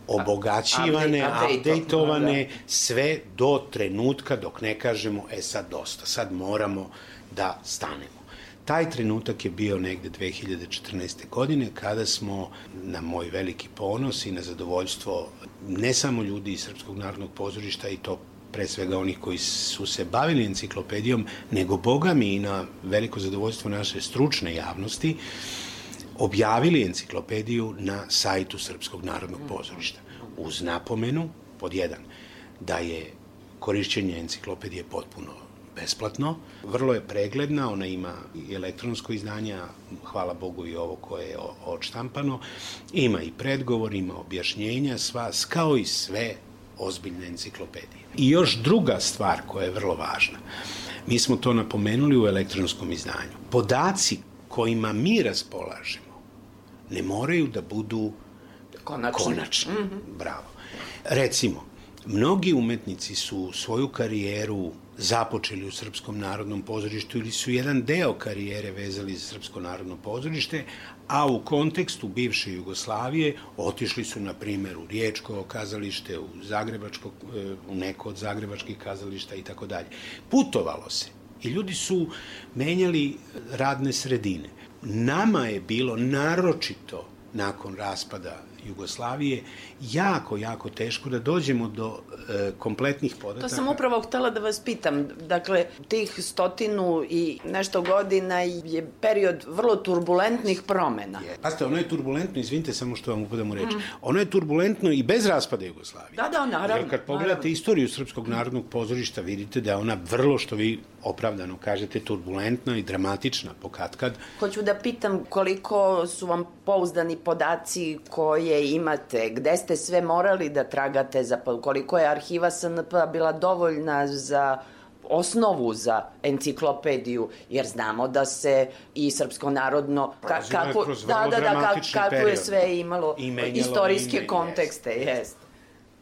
obogaćivane, updateovane, da. sve do trenutka dok ne kažemo, e sad dosta, sad moramo da stanemo. Taj trenutak je bio negde 2014. godine kada smo na moj veliki ponos i na zadovoljstvo ne samo ljudi iz Srpskog narodnog pozorišta i to pre svega onih koji su se bavili enciklopedijom, nego boga mi i na veliko zadovoljstvo naše stručne javnosti, objavili enciklopediju na sajtu Srpskog narodnog pozorišta. Uz napomenu, pod jedan, da je korišćenje enciklopedije potpuno besplatno. Vrlo je pregledna, ona ima i elektronsko izdanje, hvala Bogu i ovo koje je odštampano. Ima i predgovor, ima objašnjenja, sva, kao i sve ozbiljne enciklopedije. I još druga stvar koja je vrlo važna. Mi smo to napomenuli u elektronskom izdanju. Podaci kojima mi raspolažemo ne moraju da budu konačni. konačni. Mm -hmm. Bravo. Recimo, mnogi umetnici su svoju karijeru započeli u Srpskom narodnom pozorištu ili su jedan deo karijere vezali za Srpsko narodno pozorište, a u kontekstu bivše Jugoslavije otišli su, na primjer, u Riječko kazalište, u, Zagrebačko, e, u neko od zagrebačkih kazališta i tako dalje. Putovalo se i ljudi su menjali radne sredine. Nama je bilo naročito nakon raspada Jugoslavije jako, jako teško da dođemo do e, kompletnih podataka. To sam upravo htela da vas pitam. Dakle, tih stotinu i nešto godina je period vrlo turbulentnih promena. Je. Pazite, ono je turbulentno, izvinite samo što vam upadam u reč, mm. ono je turbulentno i bez raspada Jugoslavije. Da, da, naravno. Jer kad pogledate naravno. istoriju Srpskog narodnog pozorišta, vidite da je ona vrlo, što vi opravdano kažete, turbulentna i dramatična pokatkad. Hoću da pitam koliko su vam pouzdani podaci koje imate, gde ste sve morali da tragate, za, koliko je arhiva SNP bila dovoljna za osnovu za enciklopediju, jer znamo da se i srpsko narodno ka, kako da da da kako, kako je sve imalo istorijske ime, kontekste, jest. jest.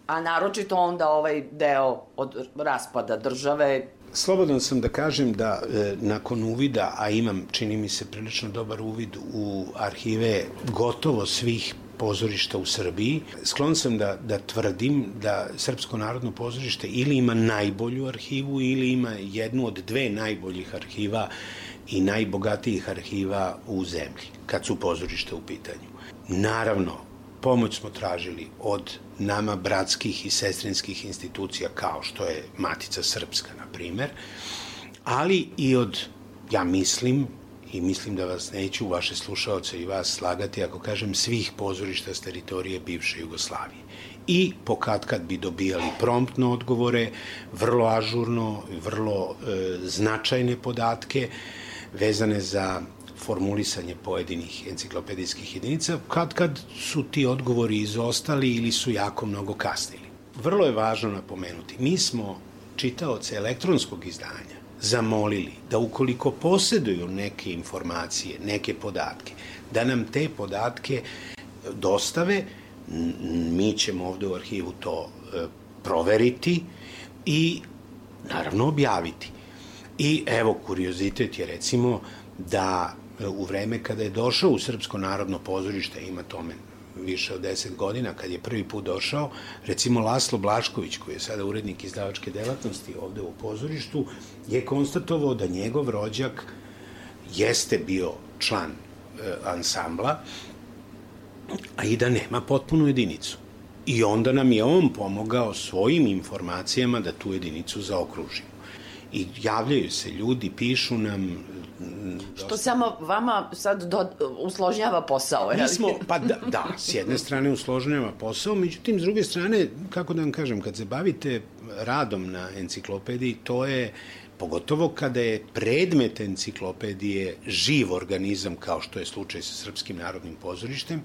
A naročito onda ovaj deo od raspada države Slobodan sam da kažem da e, nakon uvida, a imam, čini mi se, prilično dobar uvid u arhive gotovo svih pozorišta u Srbiji. Sklon sam da, da tvrdim da Srpsko narodno pozorište ili ima najbolju arhivu ili ima jednu od dve najboljih arhiva i najbogatijih arhiva u zemlji, kad su pozorište u pitanju. Naravno, pomoć smo tražili od nama bratskih i sestrinskih institucija kao što je Matica Srpska, na primer, ali i od, ja mislim, i mislim da vas neću, vaše slušaoce i vas slagati ako kažem svih pozorišta s teritorije bivše Jugoslavije. I pokad kad bi dobijali promptno odgovore, vrlo ažurno, vrlo e, značajne podatke vezane za formulisanje pojedinih enciklopedijskih jedinica, kad kad su ti odgovori izostali ili su jako mnogo kasnili. Vrlo je važno napomenuti, mi smo čitaoce elektronskog izdanja zamolili da ukoliko poseduju neke informacije, neke podatke, da nam te podatke dostave, mi ćemo ovde u arhivu to e, proveriti i naravno objaviti. I evo, kuriozitet je recimo da e, u vreme kada je došao u Srpsko narodno pozorište, ima tome više od 10 godina, kad je prvi put došao, recimo Laslo Blašković, koji je sada urednik izdavačke delatnosti ovde u pozorištu, je konstatovao da njegov rođak jeste bio član e, ansambla, a i da nema potpunu jedinicu. I onda nam je on pomogao svojim informacijama da tu jedinicu zaokružimo. I javljaju se ljudi, pišu nam, Što samo vama sad do, usložnjava posao, Mi smo, pa da, da, s jedne strane usložnjava posao, međutim, s druge strane, kako da vam kažem, kad se bavite radom na enciklopediji, to je pogotovo kada je predmet enciklopedije živ organizam, kao što je slučaj sa Srpskim narodnim pozorištem,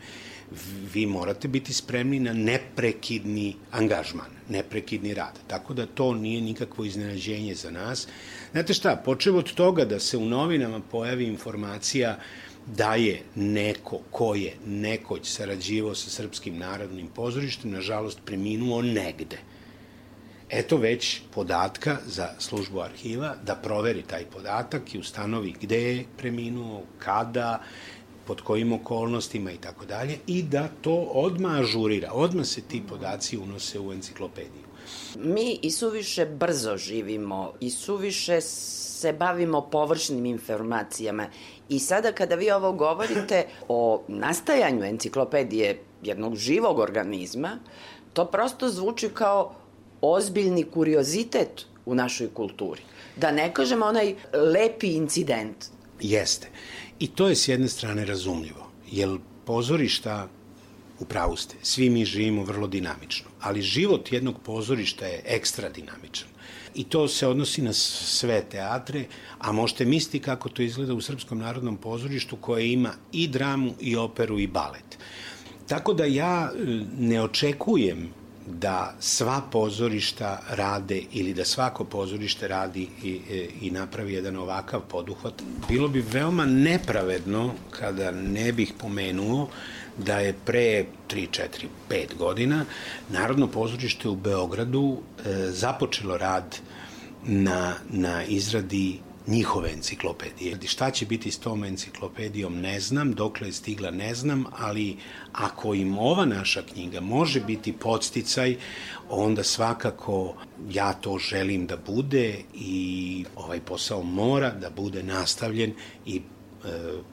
vi morate biti spremni na neprekidni angažman, neprekidni rad. Tako da to nije nikakvo iznenađenje za nas. Znate šta, počeo od toga da se u novinama pojavi informacija da je neko ko je nekoć sarađivao sa Srpskim narodnim pozorištem, nažalost preminuo negde. Eto već podatka za službu arhiva da proveri taj podatak i ustanovi gde je preminuo, kada, pod kojim okolnostima i tako dalje i da to odma ažurira, odma se ti podaci unose u enciklopediju. Mi i suviše brzo živimo i suviše se bavimo površnim informacijama i sada kada vi ovo govorite o nastajanju enciklopedije jednog živog organizma, to prosto zvuči kao ozbiljni kuriozitet u našoj kulturi. Da ne kažem onaj lepi incident. Jeste. I to je s jedne strane razumljivo, jer pozorišta, u pravu ste, svi mi živimo vrlo dinamično, ali život jednog pozorišta je ekstra dinamičan. I to se odnosi na sve teatre, a možete misliti kako to izgleda u Srpskom narodnom pozorištu koje ima i dramu, i operu, i balet. Tako da ja e, ne očekujem da sva pozorišta rade ili da svako pozorište radi i, e, i napravi jedan ovakav poduhvat. Bilo bi veoma nepravedno kada ne bih pomenuo da je pre 3, 4, 5 godina Narodno pozorište u Beogradu e, započelo rad na, na izradi njihove enciklopedije. Šta će biti s tom enciklopedijom ne znam, dokle je stigla ne znam, ali ako im ova naša knjiga može biti podsticaj, onda svakako ja to želim da bude i ovaj posao mora da bude nastavljen i e,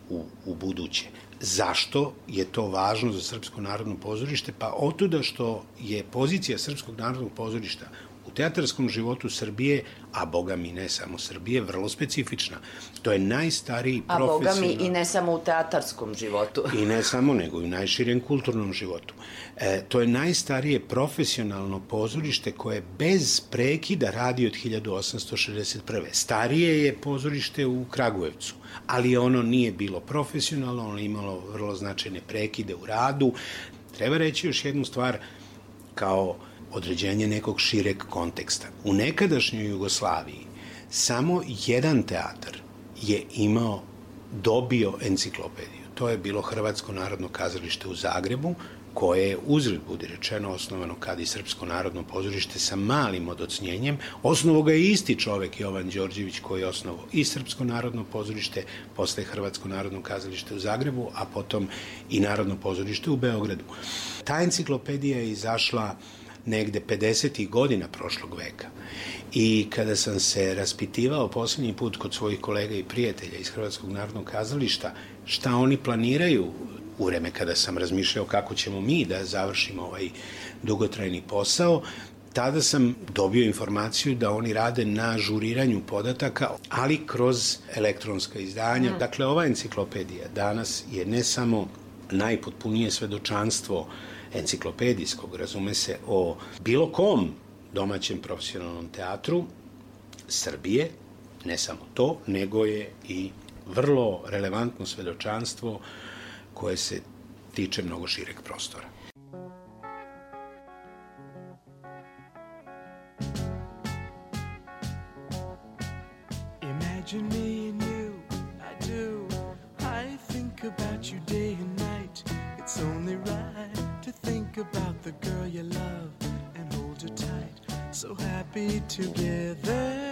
u, u buduće. Zašto je to važno za Srpsko narodno pozorište? Pa otuda što je pozicija Srpskog narodnog pozorišta teatarskom životu Srbije, a boga mi ne samo Srbije, vrlo specifična. To je najstariji A boga profesionalni... mi i ne samo u teatarskom životu. I ne samo, nego i u najširem kulturnom životu. E, to je najstarije profesionalno pozorište koje bez prekida radi od 1861. Starije je pozorište u Kragujevcu, ali ono nije bilo profesionalno, ono je imalo vrlo značajne prekide u radu. Treba reći još jednu stvar, kao određenje nekog šireg konteksta. U nekadašnjoj Jugoslaviji samo jedan teatar je imao, dobio enciklopediju. To je bilo Hrvatsko narodno kazalište u Zagrebu, koje je uzred budi rečeno osnovano kad i Srpsko narodno pozorište sa malim odocnjenjem. Osnovo ga je isti čovek Jovan Đorđević koji je osnovo i Srpsko narodno pozorište, posle Hrvatsko narodno kazalište u Zagrebu, a potom i Narodno pozorište u Beogradu. Ta enciklopedija je izašla negde 50. godina prošlog veka. I kada sam se raspitivao poslednji put kod svojih kolega i prijatelja iz Hrvatskog narodnog kazališta šta oni planiraju u vreme kada sam razmišljao kako ćemo mi da završimo ovaj dugotrajni posao, tada sam dobio informaciju da oni rade na žuriranju podataka, ali kroz elektronska izdanja. Mm. Dakle, ova enciklopedija danas je ne samo najpotpunije svedočanstvo enciklopedijskog, razume se, o bilo kom domaćem profesionalnom teatru Srbije, ne samo to, nego je i vrlo relevantno svedočanstvo koje se tiče mnogo šireg prostora. So happy together.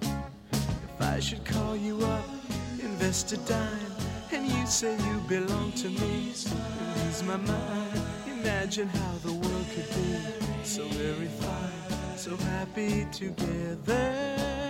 If I should call you up, invest a dime, and you say you belong to me, I lose my mind. Imagine how the world could be so very fine, so happy together.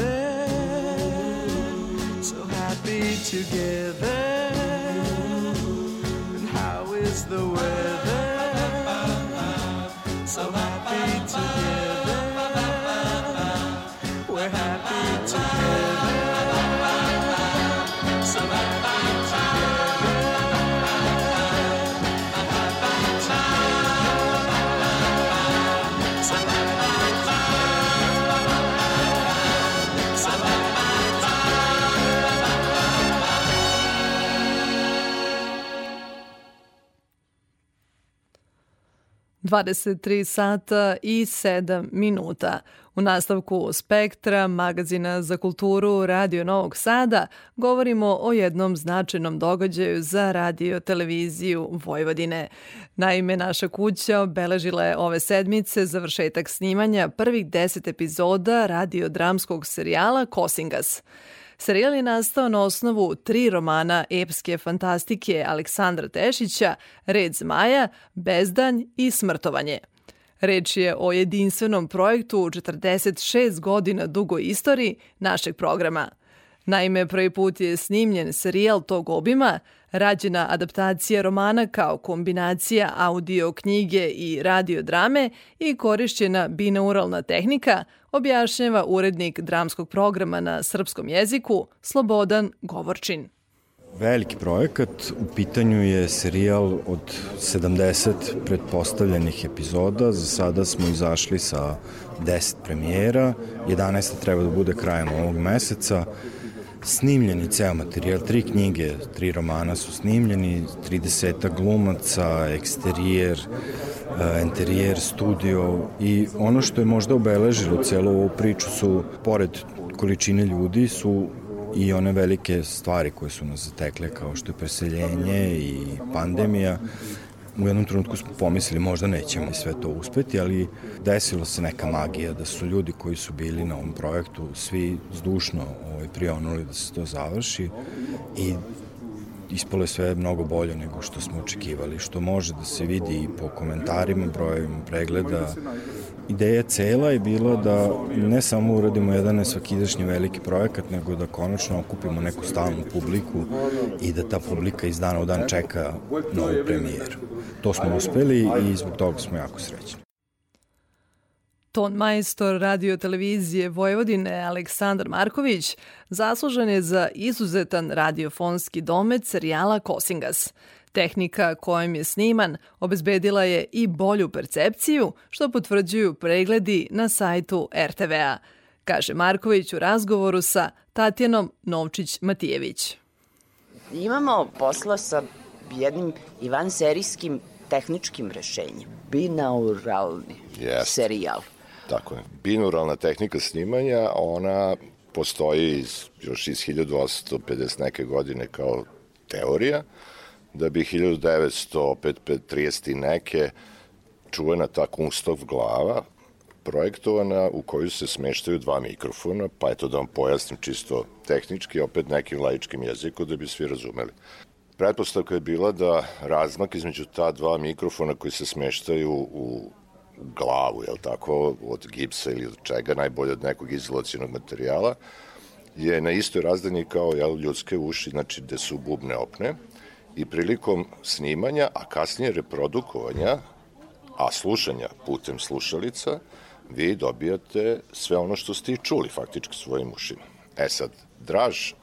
23 sata i 7 minuta. U nastavku Spektra, magazina za kulturu Radio Novog Sada, govorimo o jednom značajnom događaju za radio televiziju Vojvodine. Naime, naša kuća obeležila je ove sedmice završetak snimanja prvih deset epizoda radiodramskog serijala Kosingas. Serijal je nastao na osnovu tri romana epske fantastike Aleksandra Tešića, Red zmaja, Bezdanj i Smrtovanje. Reč je o jedinstvenom projektu u 46 godina dugoj istoriji našeg programa. Naime, prvi put je snimljen serijal tog obima, rađena adaptacija romana kao kombinacija audio knjige i radio drame i korišćena binauralna tehnika, objašnjava urednik dramskog programa na srpskom jeziku Slobodan Govorčin. Veliki projekat, u pitanju je serijal od 70 pretpostavljenih epizoda, za sada smo izašli sa 10 premijera, 11. treba da bude krajem ovog meseca, snimljen je ceo materijal, tri knjige, tri romana su snimljeni, 30 glumaca, eksterijer, e, interijer, studio i ono što je možda obeležilo celu ovu priču su, pored količine ljudi, su i one velike stvari koje su nas zatekle kao što je preseljenje i pandemija. U jednom trenutku smo pomislili možda nećemo sve to uspeti, ali desilo se neka magija da su ljudi koji su bili na ovom projektu svi zdušno ovaj, prionuli da se to završi i ispalo je sve mnogo bolje nego što smo očekivali, što može da se vidi i po komentarima, brojevima pregleda. Ideja cela je bila da ne samo uradimo jedan nesvakidašnji veliki projekat, nego da konačno okupimo neku stalnu publiku i da ta publika iz dana u dan čeka novu premijeru. To smo uspeli i zbog toga smo jako srećni. Ton majstor radio televizije Vojvodine Aleksandar Marković zaslužen je za izuzetan radiofonski domet serijala Kosingas. Tehnika kojom je sniman obezbedila je i bolju percepciju, što potvrđuju pregledi na sajtu RTV-a, kaže Marković u razgovoru sa Tatjanom Novčić-Matijević. Imamo posla sa jednim ivanserijskim tehničkim rešenjem. Binauralni Jeste. serijal. Tako je. Binuralna tehnika snimanja, ona postoji iz, još iz 1250 neke godine kao teorija, da bi 1930 neke čuvena ta Kunstov glava projektovana u koju se smeštaju dva mikrofona, pa eto da vam pojasnim čisto tehnički, opet nekim laičkim jezikom da bi svi razumeli. Pretpostavka je bila da razmak između ta dva mikrofona koji se smeštaju u glavu, jel tako, od gipsa ili od čega, najbolje od nekog izolacijenog materijala, je na istoj razdani kao jel, ljudske uši, znači gde su bubne opne, i prilikom snimanja, a kasnije reprodukovanja, a slušanja putem slušalica, vi dobijate sve ono što ste i čuli faktički svojim ušima. E sad, draž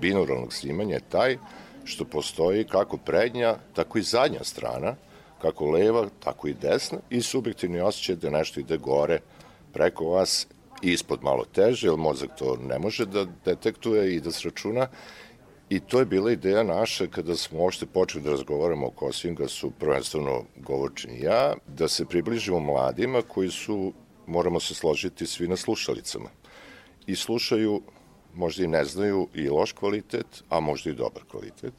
binauralnog snimanja je taj što postoji kako prednja, tako i zadnja strana, kako leva, tako i desna i subjektivni osjećaj da nešto ide gore preko vas i ispod malo teže, jer mozak to ne može da detektuje i da sračuna. I to je bila ideja naša kada smo uopšte počeli da razgovaramo o Kosingasu, prvenstveno govorčin ja, da se približimo mladima koji su, moramo se složiti, svi na slušalicama. I slušaju, možda i ne znaju, i loš kvalitet, a možda i dobar kvalitet.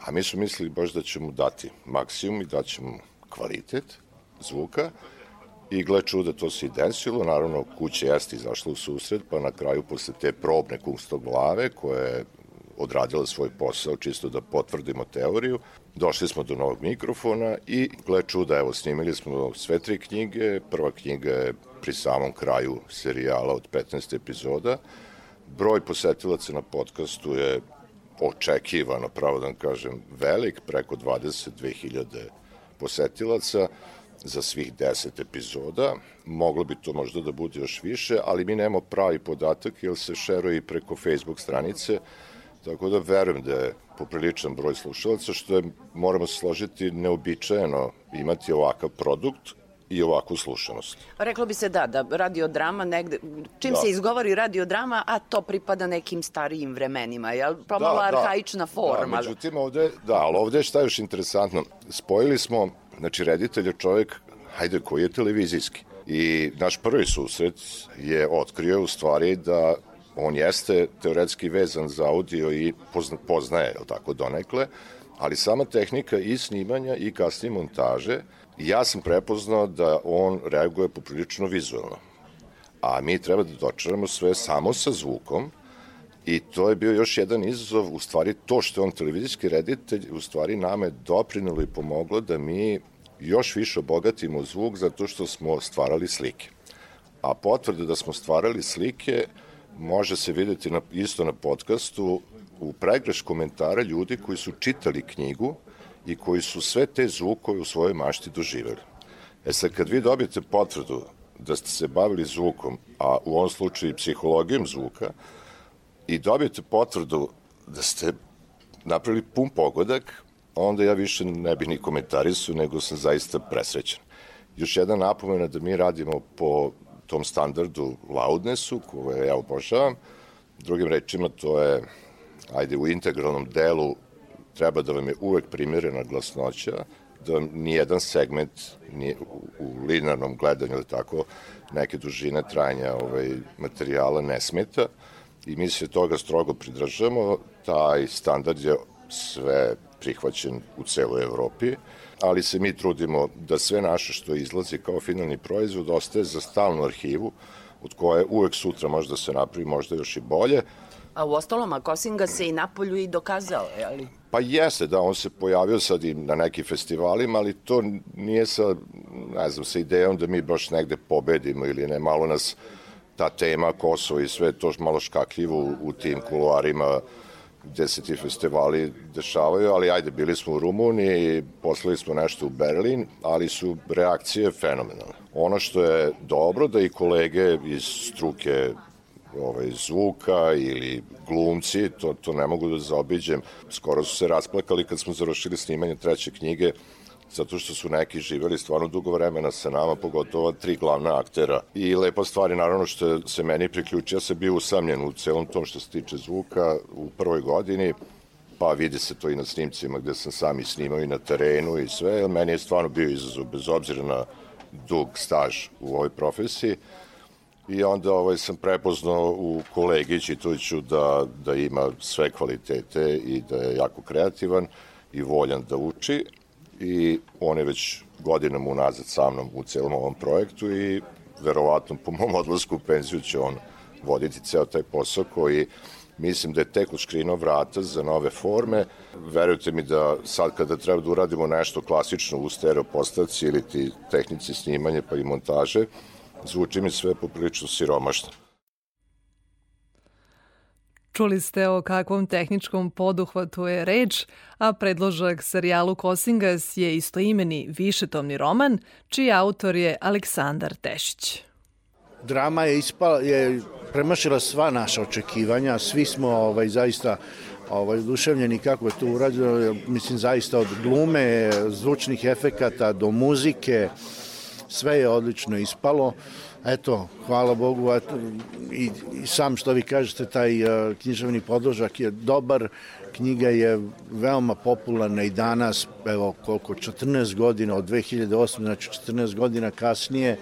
A mi smo mislili baš da ćemo dati maksimum i da ćemo kvalitet zvuka i gle čuda to se i desilo, naravno kuća jeste izašla u susret, pa na kraju posle te probne kunstog glave koja je odradila svoj posao čisto da potvrdimo teoriju, došli smo do novog mikrofona i gle čuda, evo snimili smo sve tri knjige, prva knjiga je pri samom kraju serijala od 15 epizoda, broj posetilaca na podcastu je očekivano, pravo da vam kažem, velik, preko 22.000 posetilaca za svih 10 epizoda. Moglo bi to možda da bude još više, ali mi nemamo pravi podatak jer se šeruje i preko Facebook stranice, tako da verujem da je popriličan broj slušalaca, što je, moramo se složiti, neobičajeno imati ovakav produkt i ovakvu slušanost. Reklo bi se da, da radiodrama negde, čim Da. se izgovori radiodrama, a to pripada nekim starijim vremenima, jel? Pomalo Da, da. arhaična forma. Da, međutim, ovde, da, ali ovde šta je još interesantno? Spojili smo, znači, reditelj je čovjek hajde, koji je televizijski. I naš prvi susret je otkrio u stvari da on jeste teoretski vezan za audio i pozna, poznaje, je tako, donekle, ali sama tehnika i snimanja i kasnije montaže, ja sam prepoznao da on reaguje poprilično vizualno. A mi treba da dočaramo sve samo sa zvukom, I to je bio još jedan izazov, u stvari to što je on televizijski reditelj, u stvari nama je doprinalo i pomoglo da mi još više obogatimo zvuk zato što smo stvarali slike. A potvrda da smo stvarali slike može se videti na, isto na podcastu u pregreš komentara ljudi koji su čitali knjigu i koji su sve te zvukove u svojoj mašti doživeli. E sad, kad vi dobijete potvrdu da ste se bavili zvukom, a u ovom slučaju i psihologijom zvuka, i dobijete potvrdu da ste napravili pun pogodak, onda ja više ne bih ni komentarisao, nego sam zaista presrećen. Još jedna napomena da mi radimo po tom standardu loudnessu, koje ja obožavam. Drugim rečima, to je, ajde, u integralnom delu treba da vam je uvek primjerena glasnoća, da vam nijedan segment nije u, u linearnom gledanju ili tako neke dužine trajanja ovaj, materijala ne smeta i mi se toga strogo pridržamo. Taj standard je sve prihvaćen u celoj Evropi, ali se mi trudimo da sve naše što izlazi kao finalni proizvod ostaje za stalnu arhivu, od koje uvek sutra može da se napravi možda još i bolje, A u ostalom, a Kosinga se i napolju i dokazao, je ali? Pa jeste, da, on se pojavio sad i na nekim festivalima, ali to nije sa, ne znam, sa idejom da mi baš negde pobedimo ili ne, malo nas ta tema Kosovo i sve to malo škakljivo u, u tim kuloarima gde se ti festivali dešavaju, ali ajde, bili smo u Rumuniji, poslali smo nešto u Berlin, ali su reakcije fenomenalne. Ono što je dobro da i kolege iz struke ovaj, zvuka ili glumci, to, to ne mogu da zaobiđem. Skoro su se rasplakali kad smo završili snimanje treće knjige, zato što su neki živeli stvarno dugo vremena sa nama, pogotovo tri glavna aktera. I lepa stvar je naravno što se meni priključio, ja sam bio usamljen u celom tom što se tiče zvuka u prvoj godini, pa vidi se to i na snimcima gde sam sam i snimao i na terenu i sve, meni je stvarno bio izazov, bez obzira na dug staž u ovoj profesiji. I onda ovaj, sam prepoznao u kolegi Čitoviću da, da ima sve kvalitete i da je jako kreativan i voljan da uči i on je već godinama unazad sa mnom u celom ovom projektu i verovatno po mom odlasku u penziju će on voditi ceo taj posao koji mislim da je tek škrino vrata za nove forme. Verujte mi da sad kada treba da uradimo nešto klasično u stereo postavci ili ti tehnici snimanje pa i montaže, zvuči mi sve poprilično siromašno. Čuli ste o kakvom tehničkom poduhvatu je reč, a predložak serijalu Kosingas je istoimeni višetomni roman, čiji autor je Aleksandar Tešić. Drama je ispala, je premašila sva naša očekivanja, svi smo ovaj, zaista ovaj, oduševljeni kako je to urađeno, mislim zaista od glume, zvučnih efekata do muzike, sve je odlično ispalo. Eto, hvala Bogu, eto, i, i sam što vi kažete, taj uh, književni podložak je dobar, knjiga je veoma popularna i danas, evo koliko, 14 godina, od 2008, znači 14 godina kasnije,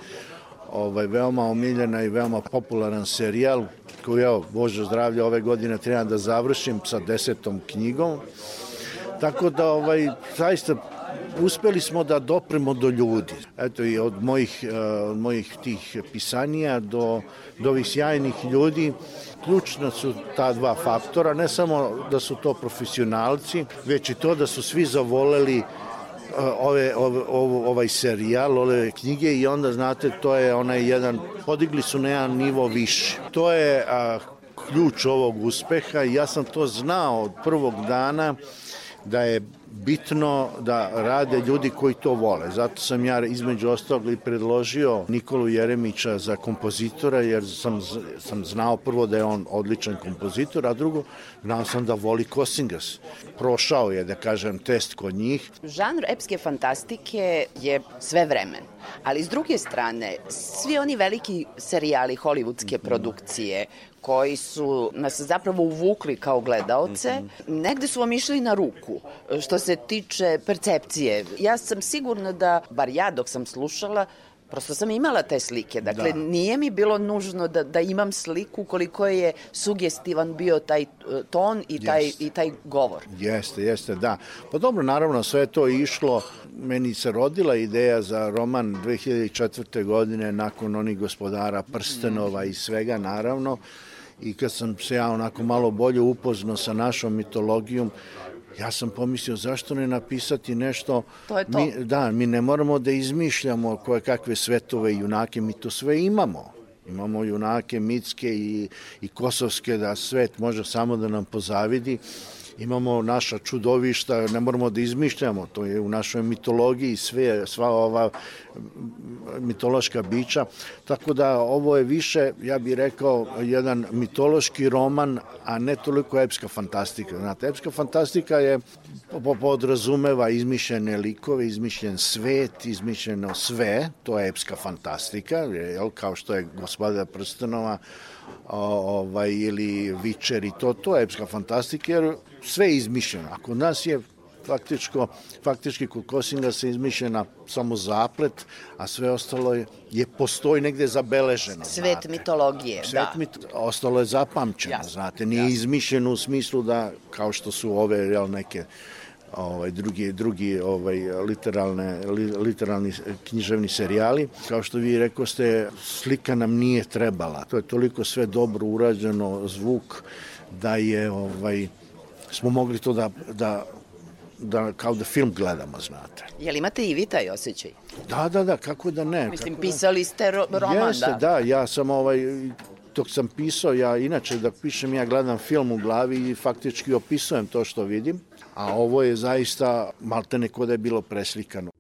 ovaj, veoma omiljena i veoma popularan serijal koji, evo, Bože zdravlje, ove godine treba da završim sa desetom knjigom. Tako da, ovaj, zaista uspeli smo da dopremo do ljudi. Eto i od mojih, eh, od mojih tih pisanija do, do ovih sjajnih ljudi ključna su ta dva faktora, ne samo da su to profesionalci, već i to da su svi zavoleli ove, ove, ove, ovaj serijal, ove knjige i onda znate to je onaj jedan, podigli su na jedan nivo više. To je a, ključ ovog uspeha i ja sam to znao od prvog dana da je bitno da rade ljudi koji to vole. Zato sam ja između ostalog i predložio Nikolu Jeremića za kompozitora, jer sam, sam znao prvo da je on odličan kompozitor, a drugo, znao sam da voli Kosingas. Prošao je, da kažem, test kod njih. Žanr epske fantastike je sve vremen, ali s druge strane, svi oni veliki serijali hollywoodske produkcije koji su nas zapravo uvukli kao gledaoce, negde su vam išli na ruku što se tiče percepcije. Ja sam sigurna da, bar ja dok sam slušala, Prosto sam imala te slike. Dakle, Da. nije mi bilo nužno da, da imam sliku koliko je sugestivan bio taj e, ton i taj, Jeste. i taj govor. Jeste, jeste, da. Pa dobro, naravno, sve to išlo. Meni se rodila ideja za roman 2004. godine nakon onih gospodara prstenova i svega, naravno. I kad sam se ja onako malo bolje upoznao sa našom mitologijom, ja sam pomislio zašto ne napisati nešto To je to. Mi, da, mi ne moramo da izmišljamo koje kakve svetove i junake, mi to sve imamo. Imamo junake mitske i, i kosovske da svet može samo da nam pozavidi. Imamo naša čudovišta, ne moramo da izmišljamo, to je u našoj mitologiji sve, sva ova mitološka bića. Tako da ovo je više, ja bih rekao, jedan mitološki roman, a ne toliko epska fantastika. Znate, epska fantastika je po- podrazumeva izmišljene likove, izmišljen svet, izmišljeno sve, to je epska fantastika, jel, kao što je gospoda Prstenova, ovaj, ili Vičer i to, to je epska fantastika, jer sve je izmišljeno. A kod nas je faktičko, faktički kod Kosinga se izmišljena samo zaplet, a sve ostalo je, je postoji negde zabeleženo. Svet znate. mitologije, Svet da. mit, ostalo je zapamćeno, Jasno, znate, nije izmišljeno u smislu da, kao što su ove, jel, neke ovaj drugi drugi ovaj literalne li, literalni književni serijali. Kao što vi rekoste slika nam nije trebala. To je toliko sve dobro urađeno zvuk da je ovaj smo mogli to da da da kao da film gledamo znate. Jel imate i vi taj osjećaj? da da da kako da ne Mislim, kako da- pisali ste ro roman, Jeste, da. da, ja sam ovaj, dok sam pisao, ja inače da pišem, ja gledam film u glavi i faktički opisujem to što vidim, a ovo je zaista maltene kod da je bilo preslikano.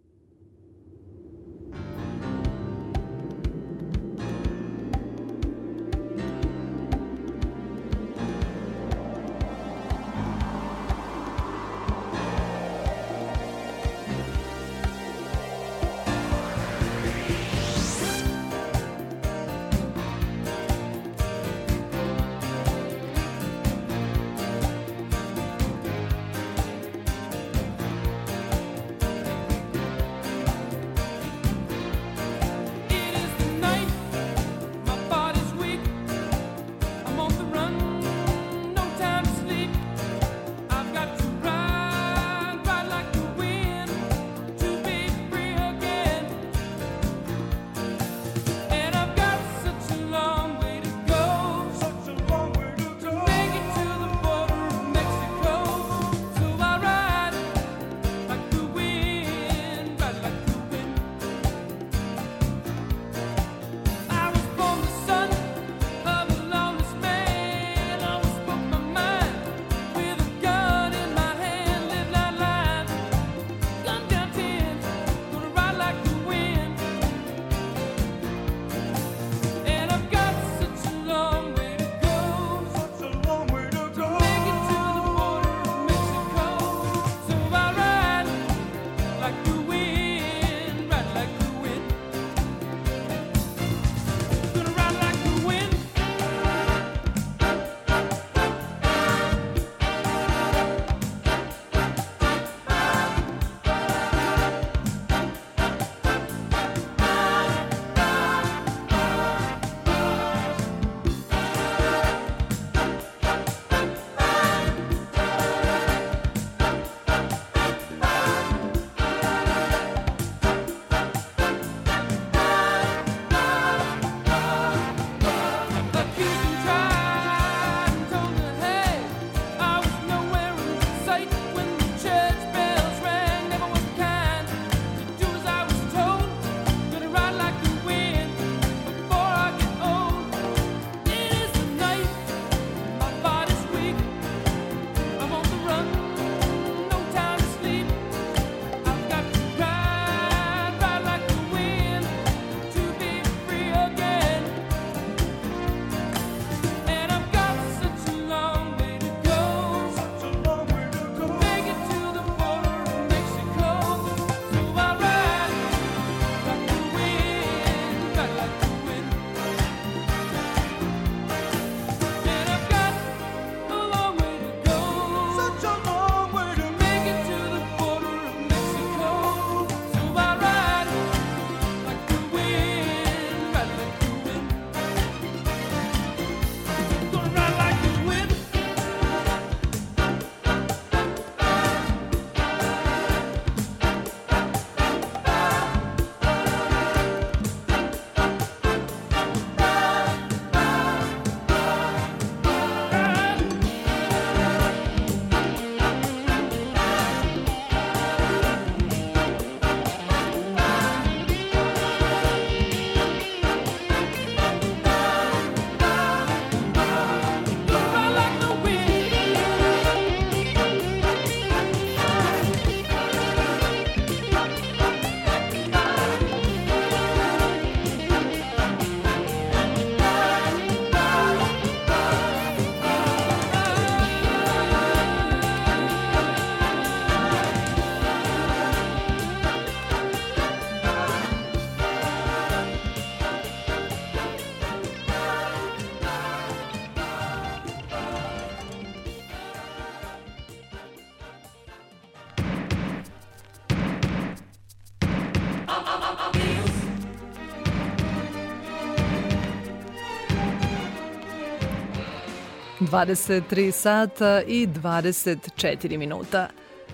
23 sata i 24 minuta.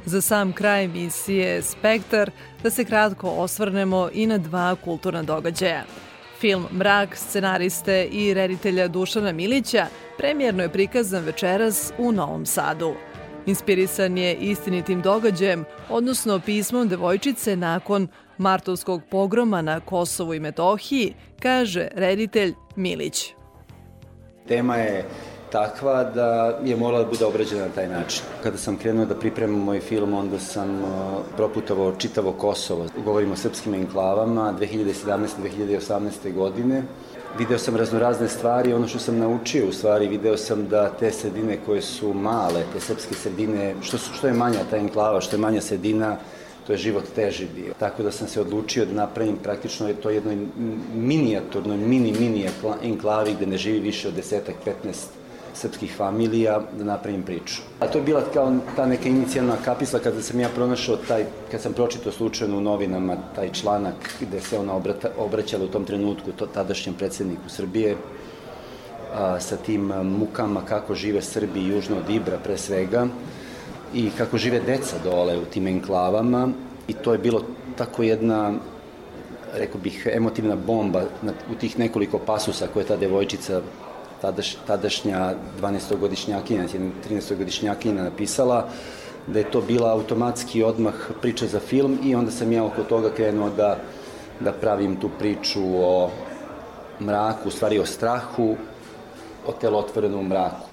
Za sam kraj emisije Spektar da se kratko osvrnemo i na dva kulturna događaja. Film Mrak scenariste i reditelja Dušana Milića premijerno je prikazan večeras u Novom Sadu. Inspirisan je istinitim događajem, odnosno pismom devojčice nakon martovskog pogroma na Kosovu i Metohiji, kaže reditelj Milić. Tema je takva da je morala da bude obrađena na taj način. Kada sam krenuo da pripremam moj film, onda sam uh, proputovao čitavo Kosovo. Govorimo o srpskim enklavama 2017-2018. godine. Video sam raznorazne stvari, ono što sam naučio u stvari, video sam da te sredine koje su male, te srpske sredine, što, su, što je manja ta enklava, što je manja sredina, to je život teži bio. Tako da sam se odlučio da napravim praktično je to jednoj minijaturno, mini, mini enklavi gde ne živi više od desetak, 15 srpskih familija da napravim priču. A to je bila kao ta neka inicijalna kapisla kada sam ja pronašao taj, kad sam pročitao slučajno u novinama taj članak gde se ona obrata, obraćala u tom trenutku to tadašnjem predsedniku Srbije a, sa tim mukama kako žive Srbi južno od Ibra pre svega i kako žive deca dole u tim enklavama i to je bilo tako jedna rekao bih emotivna bomba u tih nekoliko pasusa koje ta devojčica tadaš, tadašnja 12-godišnjakinja, 13-godišnjakinja napisala, da je to bila automatski odmah priča za film i onda sam ja oko toga krenuo da, da pravim tu priču o mraku, u stvari o strahu, o telotvorenom mraku.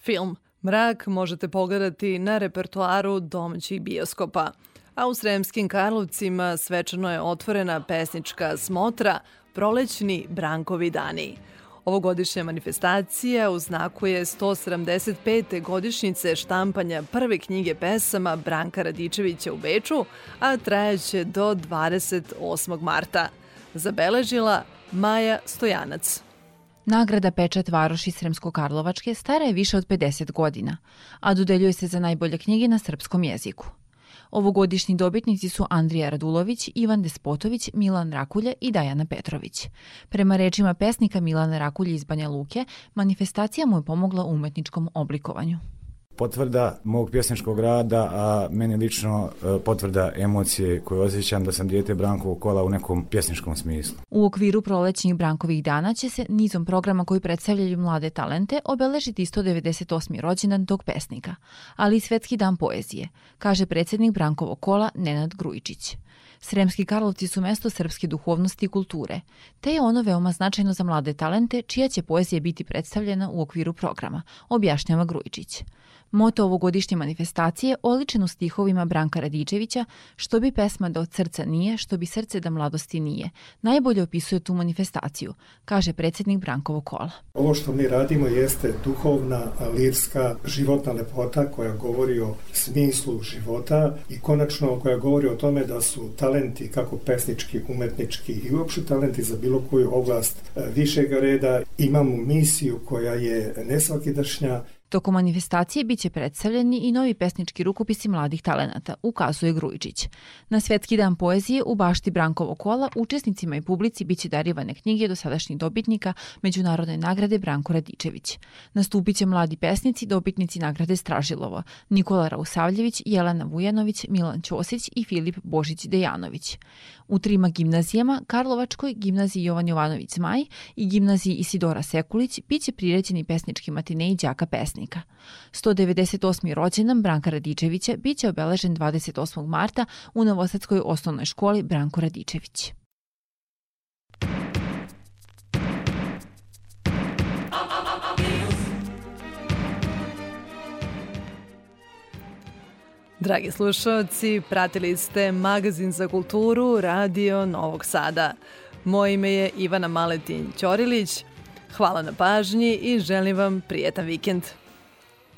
Film Mrak možete pogledati na repertoaru domaćih bioskopa. A u Sremskim Karlovcima svečano je otvorena pesnička smotra Prolećni Brankovi dani. Ovogodišnja manifestacija u znaku je 175. godišnjice štampanja prve knjige pesama Branka Radičevića u Beču, a trajaće do 28. marta. Zabeležila Maja Stojanac. Nagrada Pečat Varoši Sremsko-Karlovačke stara je više od 50 godina, a dodeljuje se za najbolje knjige na srpskom jeziku. Ovogodišnji dobitnici su Andrija Radulović, Ivan Despotović, Milan Rakulje i Dajana Petrović. Prema rečima pesnika Milana Rakulje iz Banja Luke, manifestacija mu je pomogla u umetničkom oblikovanju potvrda mog pjesničkog rada, a meni lično e, potvrda emocije koje osjećam da sam dijete Brankovog kola u nekom pjesničkom smislu. U okviru prolećnih Brankovih dana će se nizom programa koji predstavljaju mlade talente obeležiti 198. rođendan tog pesnika, ali i Svetski dan poezije, kaže predsednik Brankovog kola Nenad Grujičić. Sremski Karlovci su mesto srpske duhovnosti i kulture, te je ono veoma značajno za mlade talente čija će poezija biti predstavljena u okviru programa, objašnjava Grujičić. Moto ovogodišnje manifestacije oličeno stihovima Branka Radičevića, što bi pesma da od srca nije, što bi srce da mladosti nije, najbolje opisuje tu manifestaciju, kaže predsednik Brankovo kola. Ovo što mi radimo jeste duhovna, lirska, životna lepota koja govori o smislu života i konačno koja govori o tome da su talenti kako pesnički, umetnički i uopšte talenti za bilo koju oblast višeg reda. Imamo misiju koja je nesvakidašnja, Tokom manifestacije biće predstavljeni i novi pesnički rukopisi mladih talenata, ukazuje Grujičić. Na Svetski dan poezije u bašti Brankovo kola učesnicima i publici biće darivane knjige dosadašnjih dobitnika Međunarodne nagrade Branko Radičević. Nastupiće mladi pesnici, dobitnici nagrade Stražilovo, Nikola Rausavljević, Jelena Vujanović, Milan Ćosić i Filip Božić Dejanović. U trima gimnazijama, Karlovačkoj, gimnaziji Jovan Jovanović Zmaj i gimnaziji Isidora Sekulić, biće prirećeni pesnički matineji đaka pesnika pesnika. 198. rođendan Branka Radičevića biće obeležen 28. marta u Novosadskoj osnovnoj školi Branko Radičević. Dragi slušalci, pratili ste Magazin za kulturu Radio Novog Sada. Moje ime je Ivana Maletin Ćorilić. Hvala na pažnji i želim vam prijetan vikend.